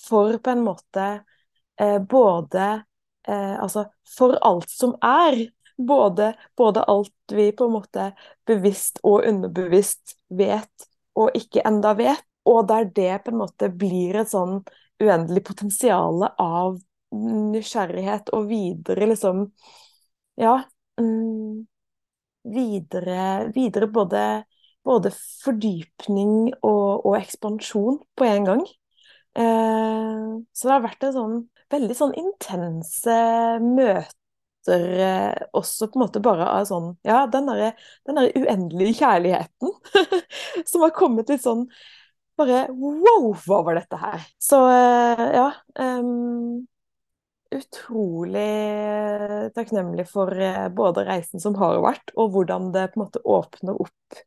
for på en måte eh, både eh, Altså for alt som er, både, både, alt vi på en måte bevisst og underbevisst vet og ikke enda vet. og der det på en måte blir et sånn uendelig potensial av nysgjerrighet og videre liksom Ja. Mm, videre, videre både, både fordypning og, og, ekspansjon på en gang. Eh, så det har vært en sånn veldig sånn intense møter eh, også på en måte bare av sånn Ja, den derre der uendelige kjærligheten som har kommet litt sånn bare Wow, hva var dette her? Så eh, ja. Um, utrolig takknemlig for eh, både reisen som har vært, og hvordan det på en måte åpner opp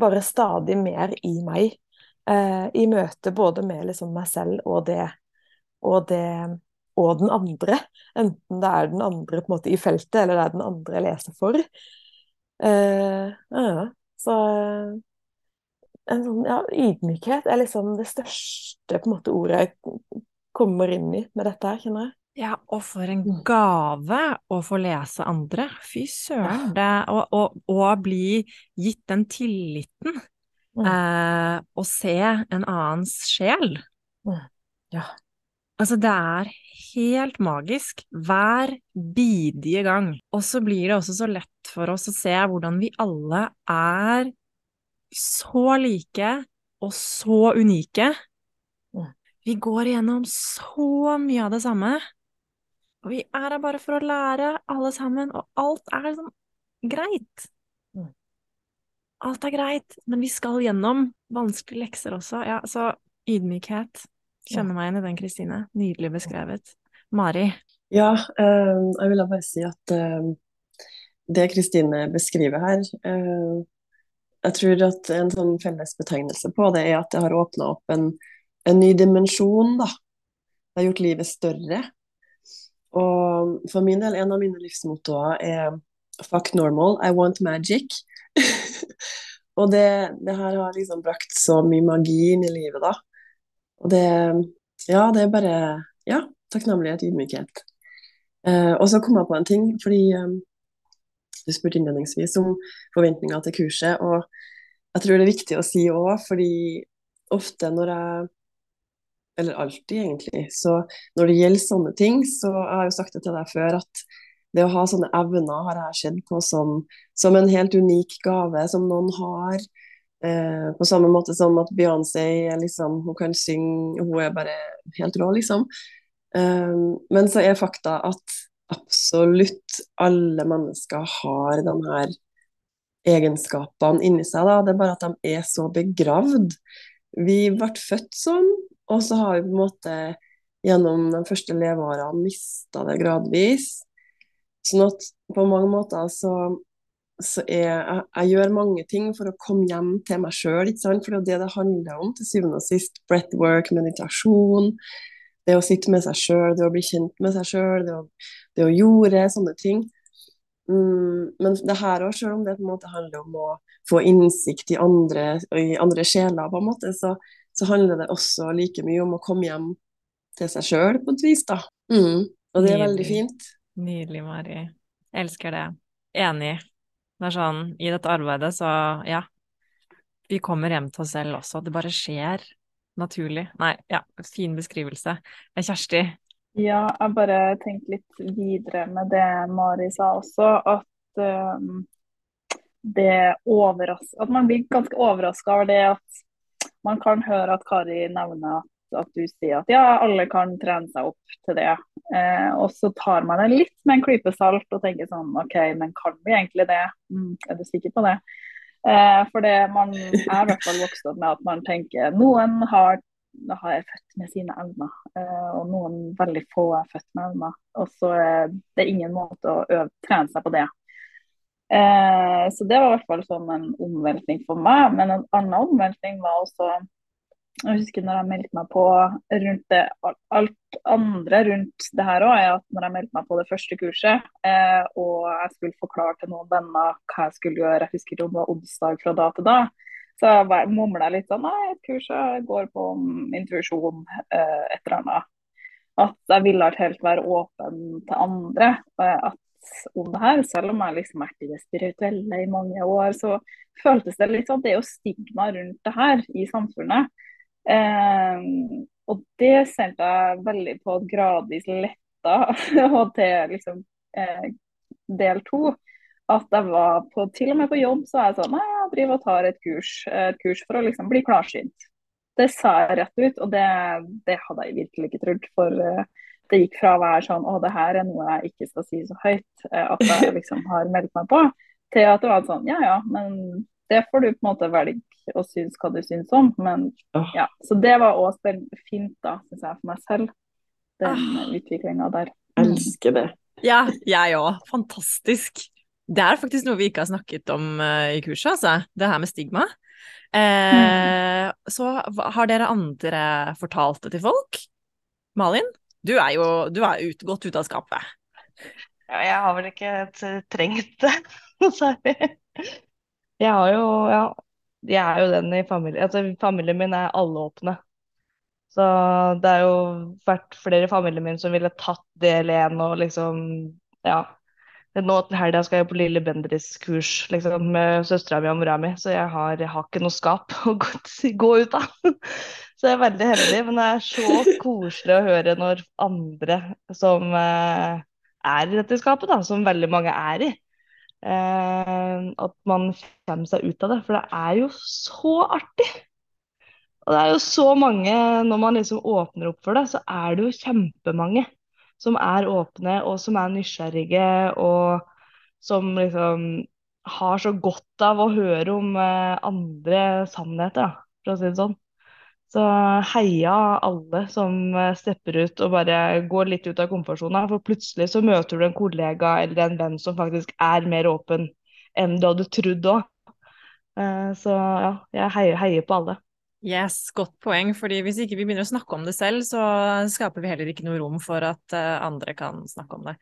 bare stadig mer i meg. Eh, I møte både med liksom meg selv og det, og det og den andre. Enten det er den andre måte i feltet, eller det er den andre jeg leser for. Uh, ja, så en sånn ja, ydmykhet er liksom det største på en måte ordet jeg kommer inn i med dette her, kjenner jeg. Ja, og for en mm. gave å få lese andre. Fy søren. Det, å, bli gitt den tilliten. Mm. Eh, å se en annens sjel. Mm. Ja. Altså, det er helt magisk hver bidige gang. Og så blir det også så lett for oss å se hvordan vi alle er så like og så unike. Mm. Vi går igjennom så mye av det samme. Og vi er her bare for å lære, alle sammen, og alt er liksom greit. Mm. Alt er greit, men vi skal gjennom vanskelige lekser også. Ja, så ydmykhet. Kjenner meg igjen i den, Kristine. Nydelig beskrevet. Mari? Ja, øh, jeg vil bare si at øh, det Kristine beskriver her øh, Jeg tror at en sånn fellesbetegnelse på det er at det har åpna opp en, en ny dimensjon, da. Det har gjort livet større. Og for min del, en av mine livsmottoer er 'fuck normal, I want magic'. og det, det, her har liksom brakt så mye magi inn i livet, da. Og det Ja, det er bare Ja, takknemlighet, ydmykhet. Eh, og så kom jeg på en ting, fordi eh, du spurte innledningsvis om forventninger til kurset. Og jeg tror det er viktig å si òg, fordi ofte når jeg eller alltid egentlig. Så når det gjelder sånne ting, så jeg har jo sagt det til deg før, at det å ha sånne evner har jeg sett på som, som, en helt unik gave som noen har. Eh, på samme måte som at Beyoncé liksom, hun kan synge, hun er bare helt rå, liksom. Eh, men så er fakta at absolutt alle mennesker har de her egenskapene inni seg. Da. Det er bare at de er så begravd. Vi ble født sånn, og så har vi på en måte gjennom de første leveårene mista det gradvis. Sånn at på mange måter så, så er jeg, jeg gjør mange ting for å komme hjem til meg sjøl, for det er det det handler om til syvende og sist. Breathwork, meditasjon, det å sitte med seg sjøl, det å bli kjent med seg sjøl, det, det, å gjøre sånne ting. Mm, men det her òg, selv om det på en måte handler om å få innsikt i andre, i andre sjeler, på en måte, så, så handler det også like mye om å komme hjem til seg sjøl på et vis, da. Mm. Og det er Nydelig. veldig fint. Nydelig, Mari. Jeg elsker det. Enig. Det er sånn, i dette arbeidet, så ja. Vi kommer hjem til oss selv også. Det bare skjer naturlig. Nei, ja, fin beskrivelse. Kjersti? Ja, jeg bare tenkte litt videre med det Mari sa også, at um, det overrasker At man blir ganske overraska over det at man kan høre at Kari nevner at, at, du sier at ja, alle kan trene seg opp til det. Eh, og så tar man det litt med en klype salt og tenker sånn OK, men kan vi egentlig det? Mm, er du sikker på det? Eh, for det man er i hvert fall vokst opp med at man tenker noen har har jeg født med sine evner, eh, og noen veldig få er født med evner. Og så er det ingen måte å øve, trene seg på det. Eh, så det var i hvert fall sånn en omveltning for meg. Men en annen omveltning var også Jeg husker når jeg meldte meg på rundt det Alt andre rundt det her òg er at når jeg meldte meg på det første kurset, eh, og jeg skulle forklare til noen venner hva jeg skulle gjøre, jeg husker om det var onsdag fra da til da, så jeg litt sånn Nei, et kurs går på intuisjon, eh, et eller annet. At jeg ville helt være åpen til andre. At om det her, selv om jeg liksom har vært i det spirituelle i mange år, så føltes det litt sånn det er jo stigma rundt det her i samfunnet. Eh, og det sendte jeg veldig på at gradvis letta og til liksom eh, del to. At jeg var på, til og med på jobb så er jeg sånn Nei, jeg driver og tar et kurs, et kurs for å liksom bli klarsynt. Det sa jeg rett ut, og det, det hadde jeg virkelig ikke trodd. For uh, det gikk fra å være sånn Å, det her er noe jeg ikke skal si så høyt, uh, at jeg liksom har meldt meg på, til at det var sånn Ja ja, men det får du på en måte velge å synes hva du syns om. Men ja. Så det var òg fint, da, syns jeg, for meg selv. Den ah. utviklinga der. Elsker det. Ja, jeg òg. Fantastisk. Det er faktisk noe vi ikke har snakket om uh, i kurset, altså. Det her med stigma. Eh, mm. Så har dere andre fortalt det til folk? Malin, du er jo du er ut, godt ute av skapet. Ja, jeg har vel ikke trengt det særlig. Jeg har jo Ja, jeg er jo den i familien Altså, familien min er alle åpne. Så det har jo vært flere i familien min som ville tatt del én og liksom Ja nå til helga skal jeg på Lille Bendriss-kurs liksom, med søstera mi og mora mi, så jeg har, jeg har, ikke noe skap å gå ut av. Så jeg er veldig heldig, men det er så koselig å høre når andre som eh, er i dette skapet, da, som veldig mange er i, eh, at man kommer seg ut av det. For det er jo så artig. Og det er jo så mange, når man liksom åpner opp for det, så er det jo kjempemange som er åpne og som er nysgjerrige, og som liksom har så godt av å høre om eh, andre sannheter, for å si det sånn. Så heia alle som eh, stepper ut og bare går litt ut av komfortsona. For plutselig så møter du en kollega eller en venn som faktisk er mer åpen enn du hadde trodd òg. Eh, så ja, jeg heier, heier på alle. Yes, godt poeng. fordi hvis ikke vi begynner å snakke om det selv, så skaper vi heller ikke noe rom for at uh, andre kan snakke om det.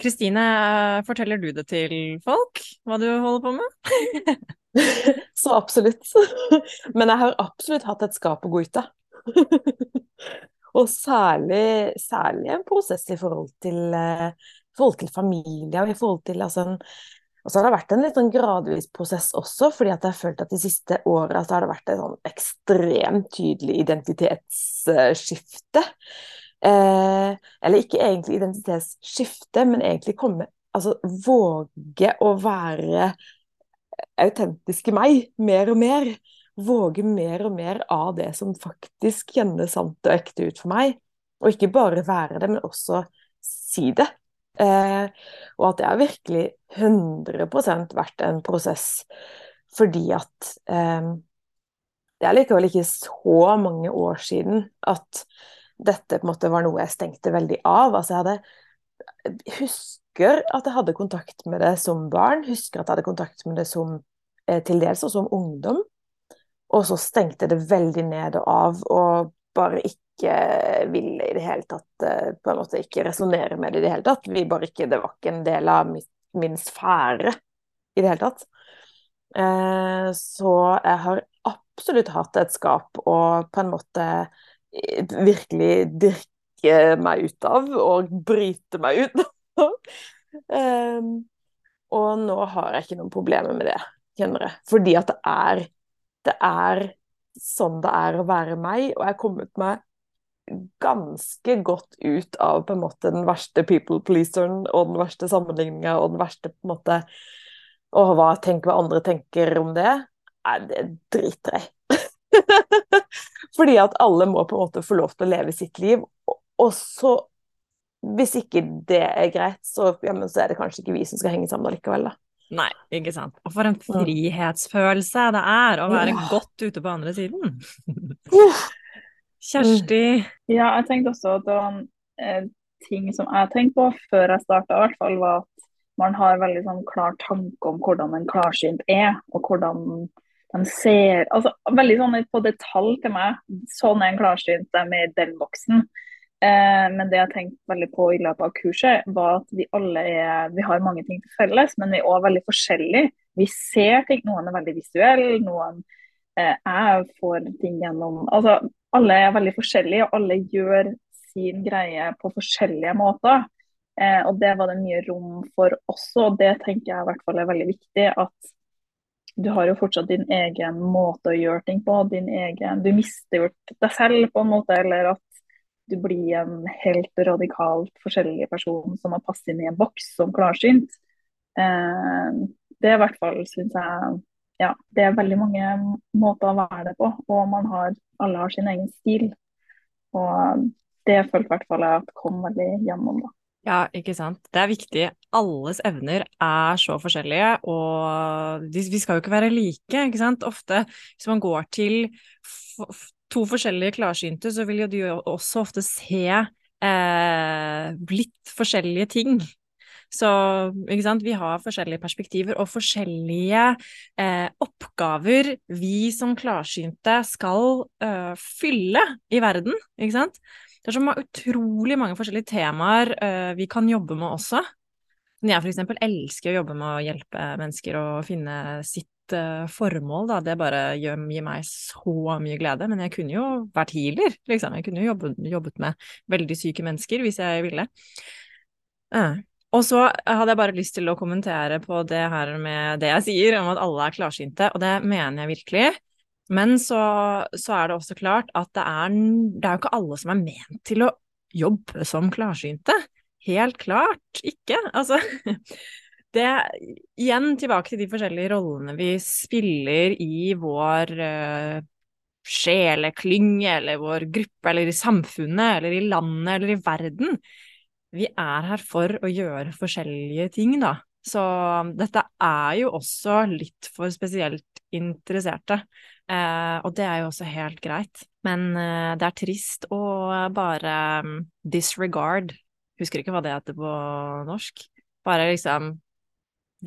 Kristine, uh, forteller du det til folk, hva du holder på med? så absolutt. Men jeg har absolutt hatt et skap å gå ut av. og særlig, særlig, en prosess i forhold til, uh, forhold til familie og i forhold til altså, en og så har det vært en litt sånn gradvis prosess også, fordi at jeg har følt at de siste åra så har det vært et sånn ekstremt tydelig identitetsskifte. Eh, eller ikke egentlig identitetsskifte, men egentlig komme Altså våge å være autentiske meg mer og mer. Våge mer og mer av det som faktisk kjennes sant og ekte ut for meg. Og ikke bare være det, men også si det. Eh, og at det har virkelig 100% vært en prosess fordi at eh, det er likevel ikke så mange år siden at dette på en måte var noe jeg stengte veldig av. Altså jeg hadde husker at jeg hadde kontakt med det som barn, husker at jeg hadde kontakt med det som eh, til dels også som ungdom. Og så stengte jeg det veldig ned og av, og bare ikke ville i det hele tatt eh, på en måte ikke resonnere med det i det hele tatt. Vi bare ikke, Det var ikke en del av min sfære i det hele tatt. Eh, så jeg har absolutt hatt et skap å på en måte virkelig dirke meg ut av, og bryte meg ut av og nå har jeg ikke noen problemer med det, kjenner jeg. Fordi at det er, det er sånn det er å være meg, og jeg har kommet meg ganske godt ut av på en måte den verste people pleaseren og den verste sammenligninga og den verste på en måte Og hva tenker hva andre tenker om det? Nei, det driter jeg Fordi at alle må på en måte få lov til å leve sitt liv. Og så, hvis ikke det er greit, så, ja, så er det kanskje ikke vi som skal henge sammen allikevel, da. Nei, ikke sant. Og for en frihetsfølelse det er å være ja. godt ute på andre siden. Kjersti? Ja, jeg tenkte også at det var en eh, ting som jeg tenkte på før jeg starta, i hvert fall, var at man har veldig sånn klar tanke om hvordan en klarsynt er, og hvordan de ser altså Veldig sånn på detalj til meg. Sånn er en klarsynt, de i den boksen. Eh, men det jeg tenkte veldig på i løpet av kurset, var at vi alle er, vi har mange ting til felles, men vi er òg veldig forskjellige. Vi ser ting. Noen er veldig visuelle, noen eh, jeg får ting gjennom altså alle er veldig forskjellige, og alle gjør sin greie på forskjellige måter. Eh, og det var det mye rom for også, og det tenker jeg i hvert fall er veldig viktig. At du har jo fortsatt din egen måte å gjøre ting på. din egen, Du mister jo deg selv på en måte, eller at du blir en helt radikalt forskjellig person som har passet inn i en boks som klarsynt. Eh, det er i hvert fall, syns jeg Ja, det er veldig mange måter å være det på, og har, alle har sin egen stil. Og det følte i hvert fall jeg at kom veldig gjennom, da. Ja, ikke sant. Det er viktig. Alles evner er så forskjellige, og vi skal jo ikke være like, ikke sant. Ofte hvis man går til to forskjellige klarsynte, så vil jo du også ofte se eh, litt forskjellige ting. Så ikke sant, vi har forskjellige perspektiver og forskjellige eh, oppgaver vi som klarsynte skal eh, fylle i verden, ikke sant. Det er så utrolig mange forskjellige temaer uh, vi kan jobbe med også. Jeg for eksempel elsker å jobbe med å hjelpe mennesker å finne sitt uh, formål, da. Det bare gir meg så mye glede. Men jeg kunne jo vært healer, liksom. Jeg kunne jo jobbet, jobbet med veldig syke mennesker hvis jeg ville. Uh. Og så hadde jeg bare lyst til å kommentere på det her med det jeg sier om at alle er klarsynte, og det mener jeg virkelig. Men så, så, er det også klart at det er, det er jo ikke alle som er ment til å jobbe som klarsynte. Helt klart ikke. Altså det Igjen tilbake til de forskjellige rollene vi spiller i vår uh, sjeleklynge, eller vår gruppe, eller i samfunnet, eller i landet, eller i verden. Vi er her for å gjøre forskjellige ting, da. Så dette er jo også litt for spesielt interesserte. Eh, og det er jo også helt greit. Men eh, det er trist å bare um, disregard Husker ikke hva det heter på norsk. Bare liksom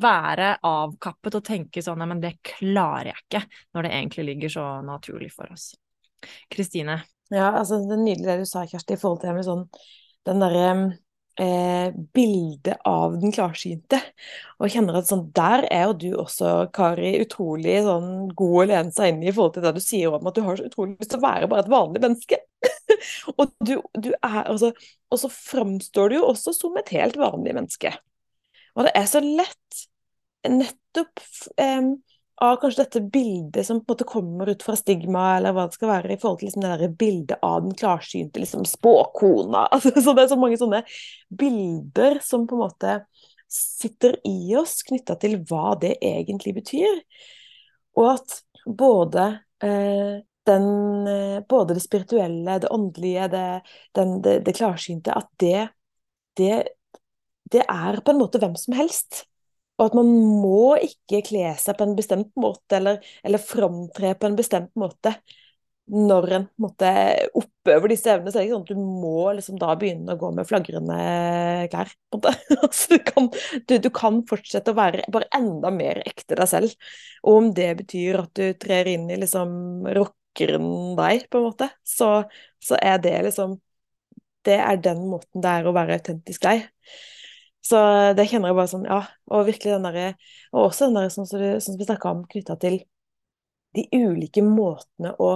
være avkappet og tenke sånn Nei, men det klarer jeg ikke, når det egentlig ligger så naturlig for oss. Kristine? Ja, altså det er nydelig det du sa, Kjersti, i forhold til det med sånn den derre eh, bilde av den klarsynte. Og kjenner at sånn, der er jo du også, Kari, utrolig sånn, god å lene seg inn i forhold til det du sier om at du har så utrolig lyst til å være bare et vanlig menneske. og, du, du er, altså, og så framstår du jo også som et helt vanlig menneske. Og det er så lett nettopp eh, av kanskje dette bildet som på en måte kommer ut fra stigma, eller hva det skal være, i forhold til liksom det der bildet av den klarsynte liksom spåkona. Altså, så det er så mange sånne bilder som på en måte sitter i oss, knytta til hva det egentlig betyr. Og at både, eh, den, eh, både det spirituelle, det åndelige, det, den, det, det klarsynte, at det, det, det er på en måte hvem som helst. Og at man må ikke kle seg på en bestemt måte, eller, eller framtre på en bestemt måte når en måte, oppøver disse evnene. Så er det ikke sånn at du må liksom da begynne å gå med flagrende klær. på en måte. altså, du, kan, du, du, kan, fortsette å være bare enda mer ekte deg selv. Og om det betyr at du trer inn i liksom rockeren deg, på en måte, så, så er det liksom Det er den måten det er å være autentisk deg. Så det kjenner jeg bare sånn, ja. Og virkelig den derre Og også den derre sånn som, som vi snakka om, knytta til de ulike måtene å,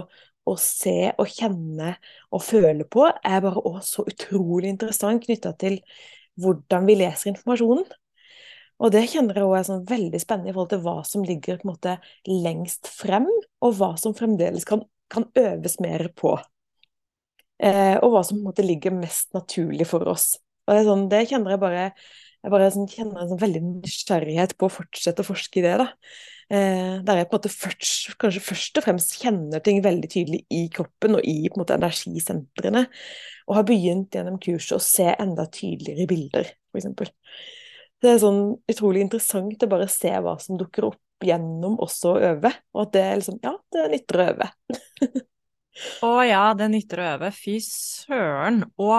å, se og kjenne og føle på, er bare også så utrolig interessant knytta til hvordan vi leser informasjonen. Og det kjenner jeg også er sånn veldig spennende i forhold til hva som ligger på en måte lengst frem, og hva som fremdeles kan, kan øves mer på. Eh, og hva som på en måte ligger mest naturlig for oss. Og det, sånn, det kjenner jeg bare jeg bare sånn, kjenner en sånn veldig nysgjerrighet på å fortsette å forske i det. da. Eh, der jeg på en måte først, kanskje først og fremst kjenner ting veldig tydelig i kroppen og i på en måte energisentrene. Og har begynt gjennom kurset å se enda tydeligere bilder, f.eks. Det er sånn utrolig interessant å bare se hva som dukker opp gjennom også å øve. Og at det er liksom Ja, det nytter å øve. Å ja, det nytter å øve. Fy søren. Og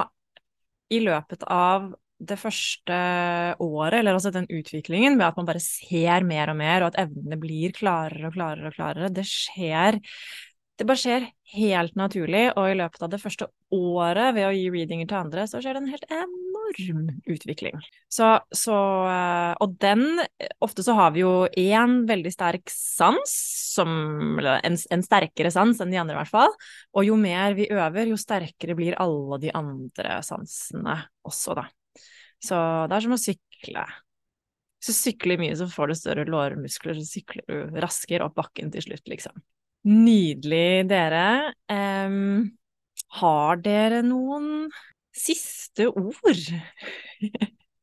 i løpet av det første året, eller altså den utviklingen ved at man bare ser mer og mer, og at evnene blir klarere og klarere og klarere, det skjer det bare skjer helt naturlig, og i løpet av det første året ved å gi readinger til andre, så skjer det en helt enorm utvikling. Så, så eh, Og den Ofte så har vi jo én veldig sterk sans, som Eller en, en, sterkere sans enn de andre, i hvert fall. Og jo mer vi øver, jo sterkere blir alle de andre sansene også, da. Så det er som å sykle. Hvis du sykler mye, så får du større lårmuskler, så sykler du raskere opp bakken til slutt, liksom. Nydelig, dere. Um, har dere noen siste ord?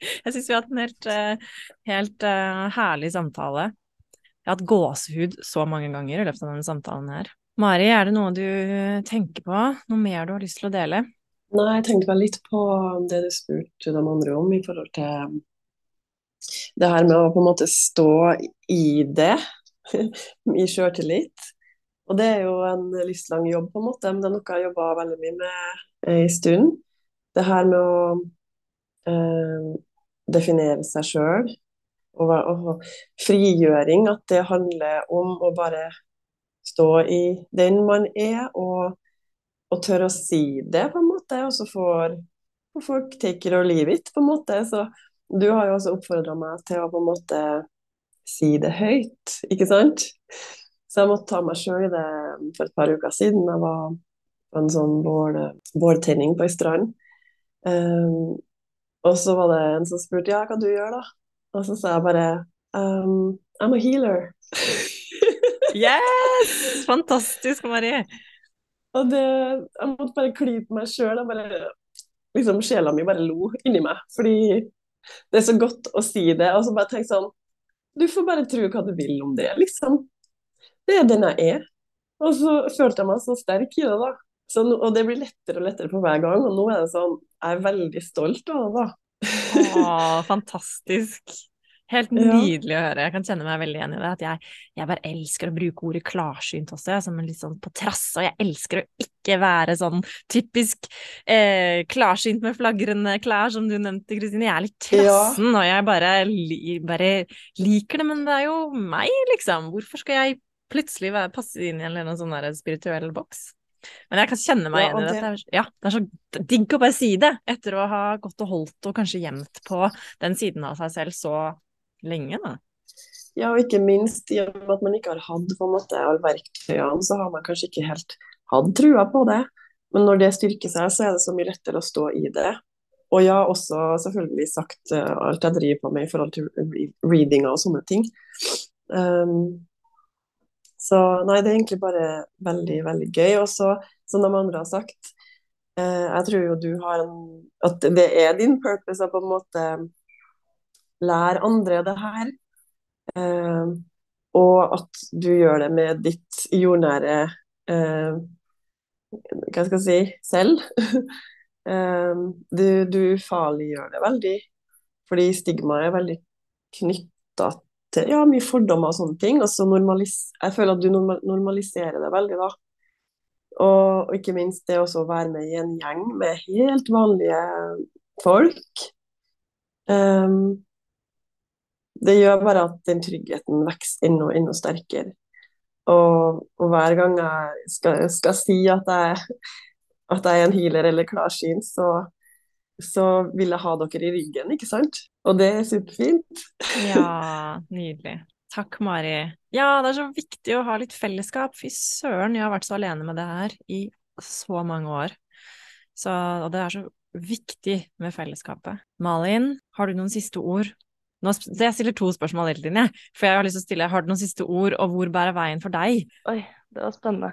Jeg syns vi har hatt en helt, eh, helt uh, herlig samtale. Jeg har hatt gåsehud så mange ganger i løpet av denne samtalen her. Mari, er det noe du tenker på? Noe mer du har lyst til å dele? Nei, jeg tenkte vel litt på det du spurte de andre om i forhold til det her med å på en måte stå i det, i sjøltillit. Og det er jo en livslang jobb, på en måte, men det er noe jeg har jobba veldig mye med en stund. Det her med å eh, definere seg sjøl, og, og, frigjøring, at det handler om å bare stå i den man er, og, og tørre å si det, på en måte. Og så får, får folk take it or leave it, på en måte. Så du har jo også oppfordra meg til å på en måte si det høyt, ikke sant? Så jeg måtte ta meg sjøl i det for et par uker siden. Jeg var på en sånn vårtenning på ei strand. Um, og så var det en som spurte ja, hva du gjør da? Og så sa jeg bare um, I'm a healer. yes! Fantastisk, Marie. Og det, jeg måtte bare klype meg sjøl. Liksom, sjela mi bare lo inni meg. Fordi det er så godt å si det. Og så bare tenk sånn Du får bare tro hva du vil om det, liksom det er den jeg er. Og så følte jeg meg så sterk i det, da. Så, og det blir lettere og lettere for hver gang. Og nå er det sånn Jeg er veldig stolt av det, da. Å, fantastisk. Helt nydelig å høre. Jeg kan kjenne meg veldig igjen i det. At jeg, jeg, bare elsker å bruke ordet klarsynt også, som en litt sånn på trass. Og jeg elsker å ikke være sånn typisk eh, klarsynt med flagrende klær, som du nevnte, Kristine. Jeg er litt trassen, ja. og jeg bare, bare liker det. Men det er jo meg, liksom. Hvorfor skal jeg plutselig passe inn i en eller annen sånn spirituell boks. Men jeg kan kjenne meg ja, igjen i det. Det, ja, det er så digg å bare si det, etter å ha gått og holdt og kanskje gjemt på den siden av seg selv så lenge, da. Ja, og ikke minst i og med at man ikke har hatt på en måte alle verktøyene, så har man kanskje ikke helt hatt trua på det. Men når det styrker seg, så er det så mye lettere å stå i det. Og jeg har også selvfølgelig sagt uh, alt jeg driver på med i forhold til readinga og sånne ting. Um, så nei, det er egentlig bare veldig, veldig gøy. Og så, som de andre har sagt, eh, jeg tror jo du har en At det er din purpose å på en måte lære andre det her. Eh, og at du gjør det med ditt jordnære eh, Hva skal jeg si selv. eh, du, du ufarliggjør det veldig. Fordi stigmaet er veldig knytta til ja, mye fordommer og sånne ting. Og så jeg føler at du normaliserer det veldig, da. Og, og ikke minst det å være med i en gjeng med helt vanlige folk. Um, det gjør bare at den tryggheten vokser enda, enda sterkere. Og, og, hver gang jeg skal, skal si at jeg, at jeg, er en healer eller klarsynt, så, så vil jeg ha dere i ryggen, ikke sant? Og det er superfint. ja, nydelig. Takk, Mari. Ja, det er så viktig å ha litt fellesskap. Fy søren, jeg har vært så alene med det her i så mange år. Så, og det er så viktig med fellesskapet. Malin, har du noen siste ord? Nå, jeg stiller to spørsmål hele tiden, jeg. For jeg har lyst til å stille, har du noen siste ord, og hvor bærer veien for deg? Oi, det var spennende.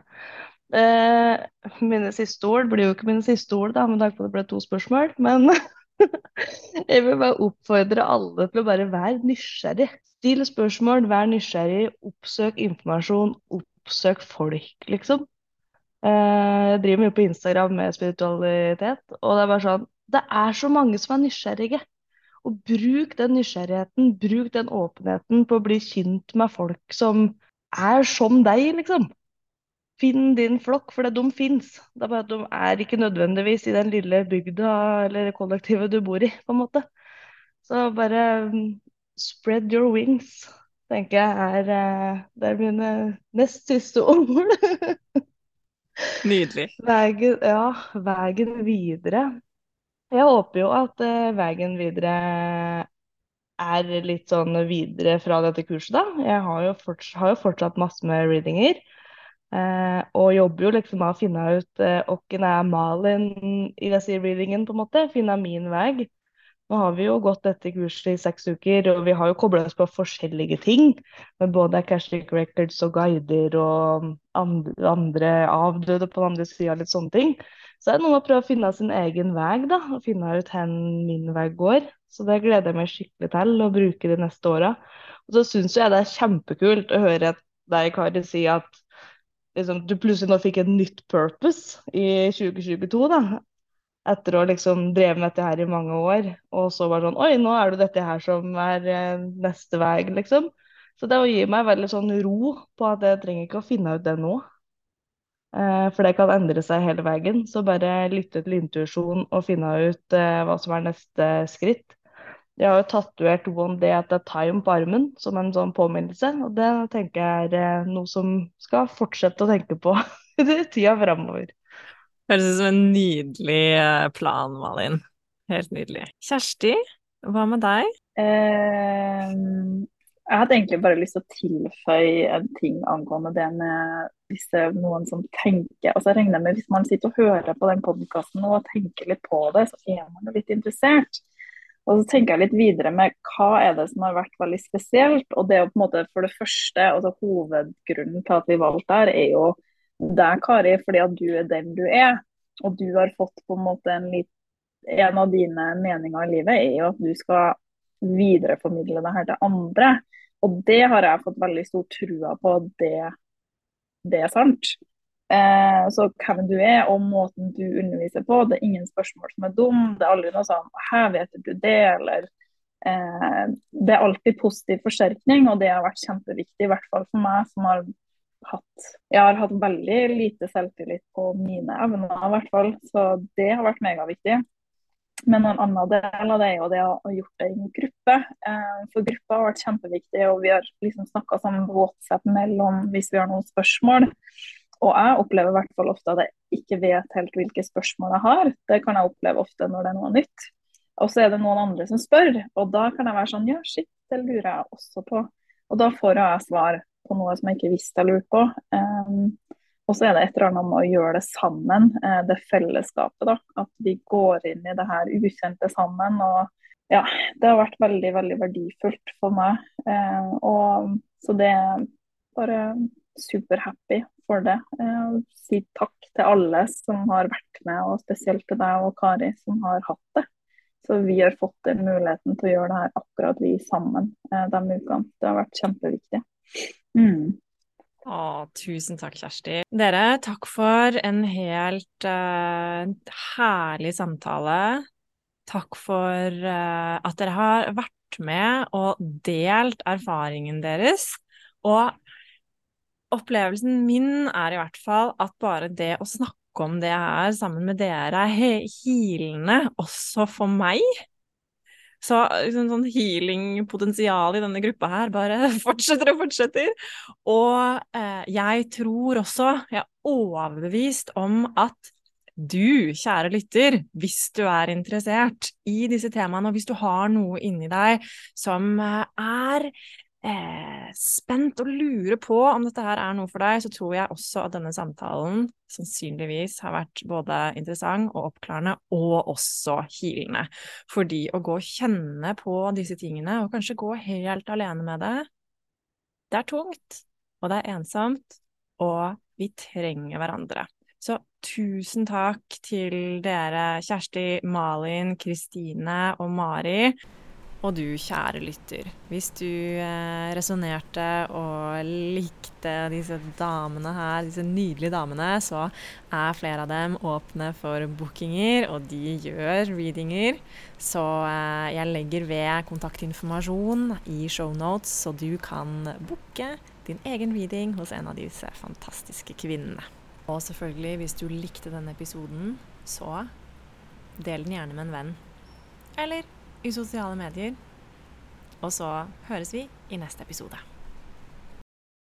Eh, mine siste ord blir jo ikke mine siste ord, da, med tanke på at det ble to spørsmål. Men jeg vil bare oppfordre alle til å bare være nysgjerrig. Still spørsmål, vær nysgjerrig, oppsøk informasjon, oppsøk folk, liksom. Eh, jeg driver mye på Instagram med spiritualitet, og det er bare sånn Det er så mange som er nysgjerrige. Og bruk den nysgjerrigheten, bruk den åpenheten på å bli kjent med folk som er som deg, liksom. Finn din flokk, for de fins. Det er bare at de er ikke nødvendigvis i den lille bygda eller kollektivet du bor i, på en måte. Så bare mm, spread your wings, tenker jeg er, eh, det er mine nest siste ord. Nydelig. Vegen, ja, veien videre. Jeg håper jo at uh, veien videre er litt sånn videre fra dette kurset, da. Jeg har jo, forts har jo fortsatt masse med readinger. Eh, og jobber jo liksom med å finne ut eh, hvem er Malin i disse readingen, på en måte. Finne min vei. Nå har vi jo gått dette kurset i seks uker, og vi har jo kobla oss på forskjellige ting. Med både Cashlick Records og guider og andre, andre avdøde på den andre sida, litt sånne ting. Så er det noe med å prøve å finne sin egen vei, da. Og finne ut hvor min vei går. Så det gleder jeg meg skikkelig til å bruke de neste åra. Og så syns jeg det er kjempekult å høre deg, Kari, si at liksom, du plutselig nå fikk et nytt purpose i 2022. da etter å liksom drevet med dette her i mange år, og så bare sånn Oi, nå er det dette her som er eh, neste vei, liksom. Så det gir meg veldig sånn ro på at jeg trenger ikke å finne ut det nå. Eh, for det kan endre seg hele veien. Så bare lytte til intuisjon og finne ut eh, hva som er neste skritt. Jeg har jo tatovert 'One Day at a Time' på armen som en sånn påminnelse. Og det tenker jeg er noe som skal fortsette å tenke på i tida framover. Høres ut som en nydelig eh, plan, Malin. Helt nydelig. Kjersti, hva med deg? Eh, jeg hadde egentlig bare lyst til å tilføye en ting angående det med hvis det er noen som tenker altså jeg regner med Hvis man sitter og hører på den podkasten og tenker litt på det, så er man jo litt interessert. Og så tenker jeg litt videre med hva er det som har vært veldig spesielt. Og det er jo på en måte for det første, altså hovedgrunnen til at vi valgte her, er jo deg, Kari, fordi at du er den du er. Og du har fått på en måte en litt En av dine meninger i livet er jo at du skal videreformidle det her til andre. Og det har jeg fått veldig stor trua på det, det er sant. Eh, så hvem du er og måten du underviser på, det er ingen spørsmål som er dum. Det er aldri noe sånn 'her vet du det', eller eh, Det er alltid positiv forsterkning, og det har vært kjempeviktig, i hvert fall for meg som har hatt Jeg har hatt veldig lite selvtillit på mine evner, i hvert fall. Så det har vært megaviktig. Men en annen del av det er jo det å ha gjort det i en gruppe. Eh, for gruppa har vært kjempeviktig, og vi har liksom snakka sammen på WhatsApp mellom hvis vi har noen spørsmål. Og jeg opplever i hvert fall ofte at jeg ikke vet helt hvilke spørsmål jeg har. Det kan jeg oppleve ofte når det er noe nytt. Og så er det noen andre som spør, og da kan jeg være sånn ja, shit, det lurer jeg også på. Og da får jeg svar på noe som jeg ikke visste jeg lurte på. Um, og så er det et eller annet med å gjøre det sammen, uh, det fellesskapet. da, At vi går inn i det her ukjente sammen. og ja, Det har vært veldig veldig verdifullt for meg. Uh, og Så det er bare superhappy for det. Uh, si takk til alle som har vært med, og spesielt til deg og Kari som har hatt det. Så vi har fått den muligheten til å gjøre det her akkurat vi sammen de ukene. Det har vært kjempeviktig. Mm. Å, tusen takk, Kjersti. Dere, takk for en helt uh, herlig samtale. Takk for uh, at dere har vært med og delt erfaringen deres. Og opplevelsen min er i hvert fall at bare det å snakke om det her sammen med dere er healende også for meg. Så liksom, sånn healing-potensial i denne gruppa her bare fortsetter og fortsetter. Og eh, jeg tror også, jeg er overbevist om at du, kjære lytter, hvis du er interessert i disse temaene, og hvis du har noe inni deg som eh, er eh, spent og lurer på om dette her er noe for deg, så tror jeg også at denne samtalen sannsynligvis har vært både interessant og oppklarende, og også hilende. Fordi å gå og kjenne på disse tingene, og kanskje gå helt alene med det, det er tungt, og det er ensomt, og vi trenger hverandre. Så tusen takk til dere, Kjersti, Malin, Kristine og Mari. Og du, kjære lytter, hvis du eh, resonnerte og likte disse damene her, disse nydelige damene, så er flere av dem åpne for bookinger, og de gjør readinger. Så eh, jeg legger ved kontaktinformasjon i shownotes, så du kan booke din egen reading hos en av disse fantastiske kvinnene. Og selvfølgelig, hvis du likte denne episoden, så del den gjerne med en venn. Eller i sosiale medier. Og så høres vi i neste episode.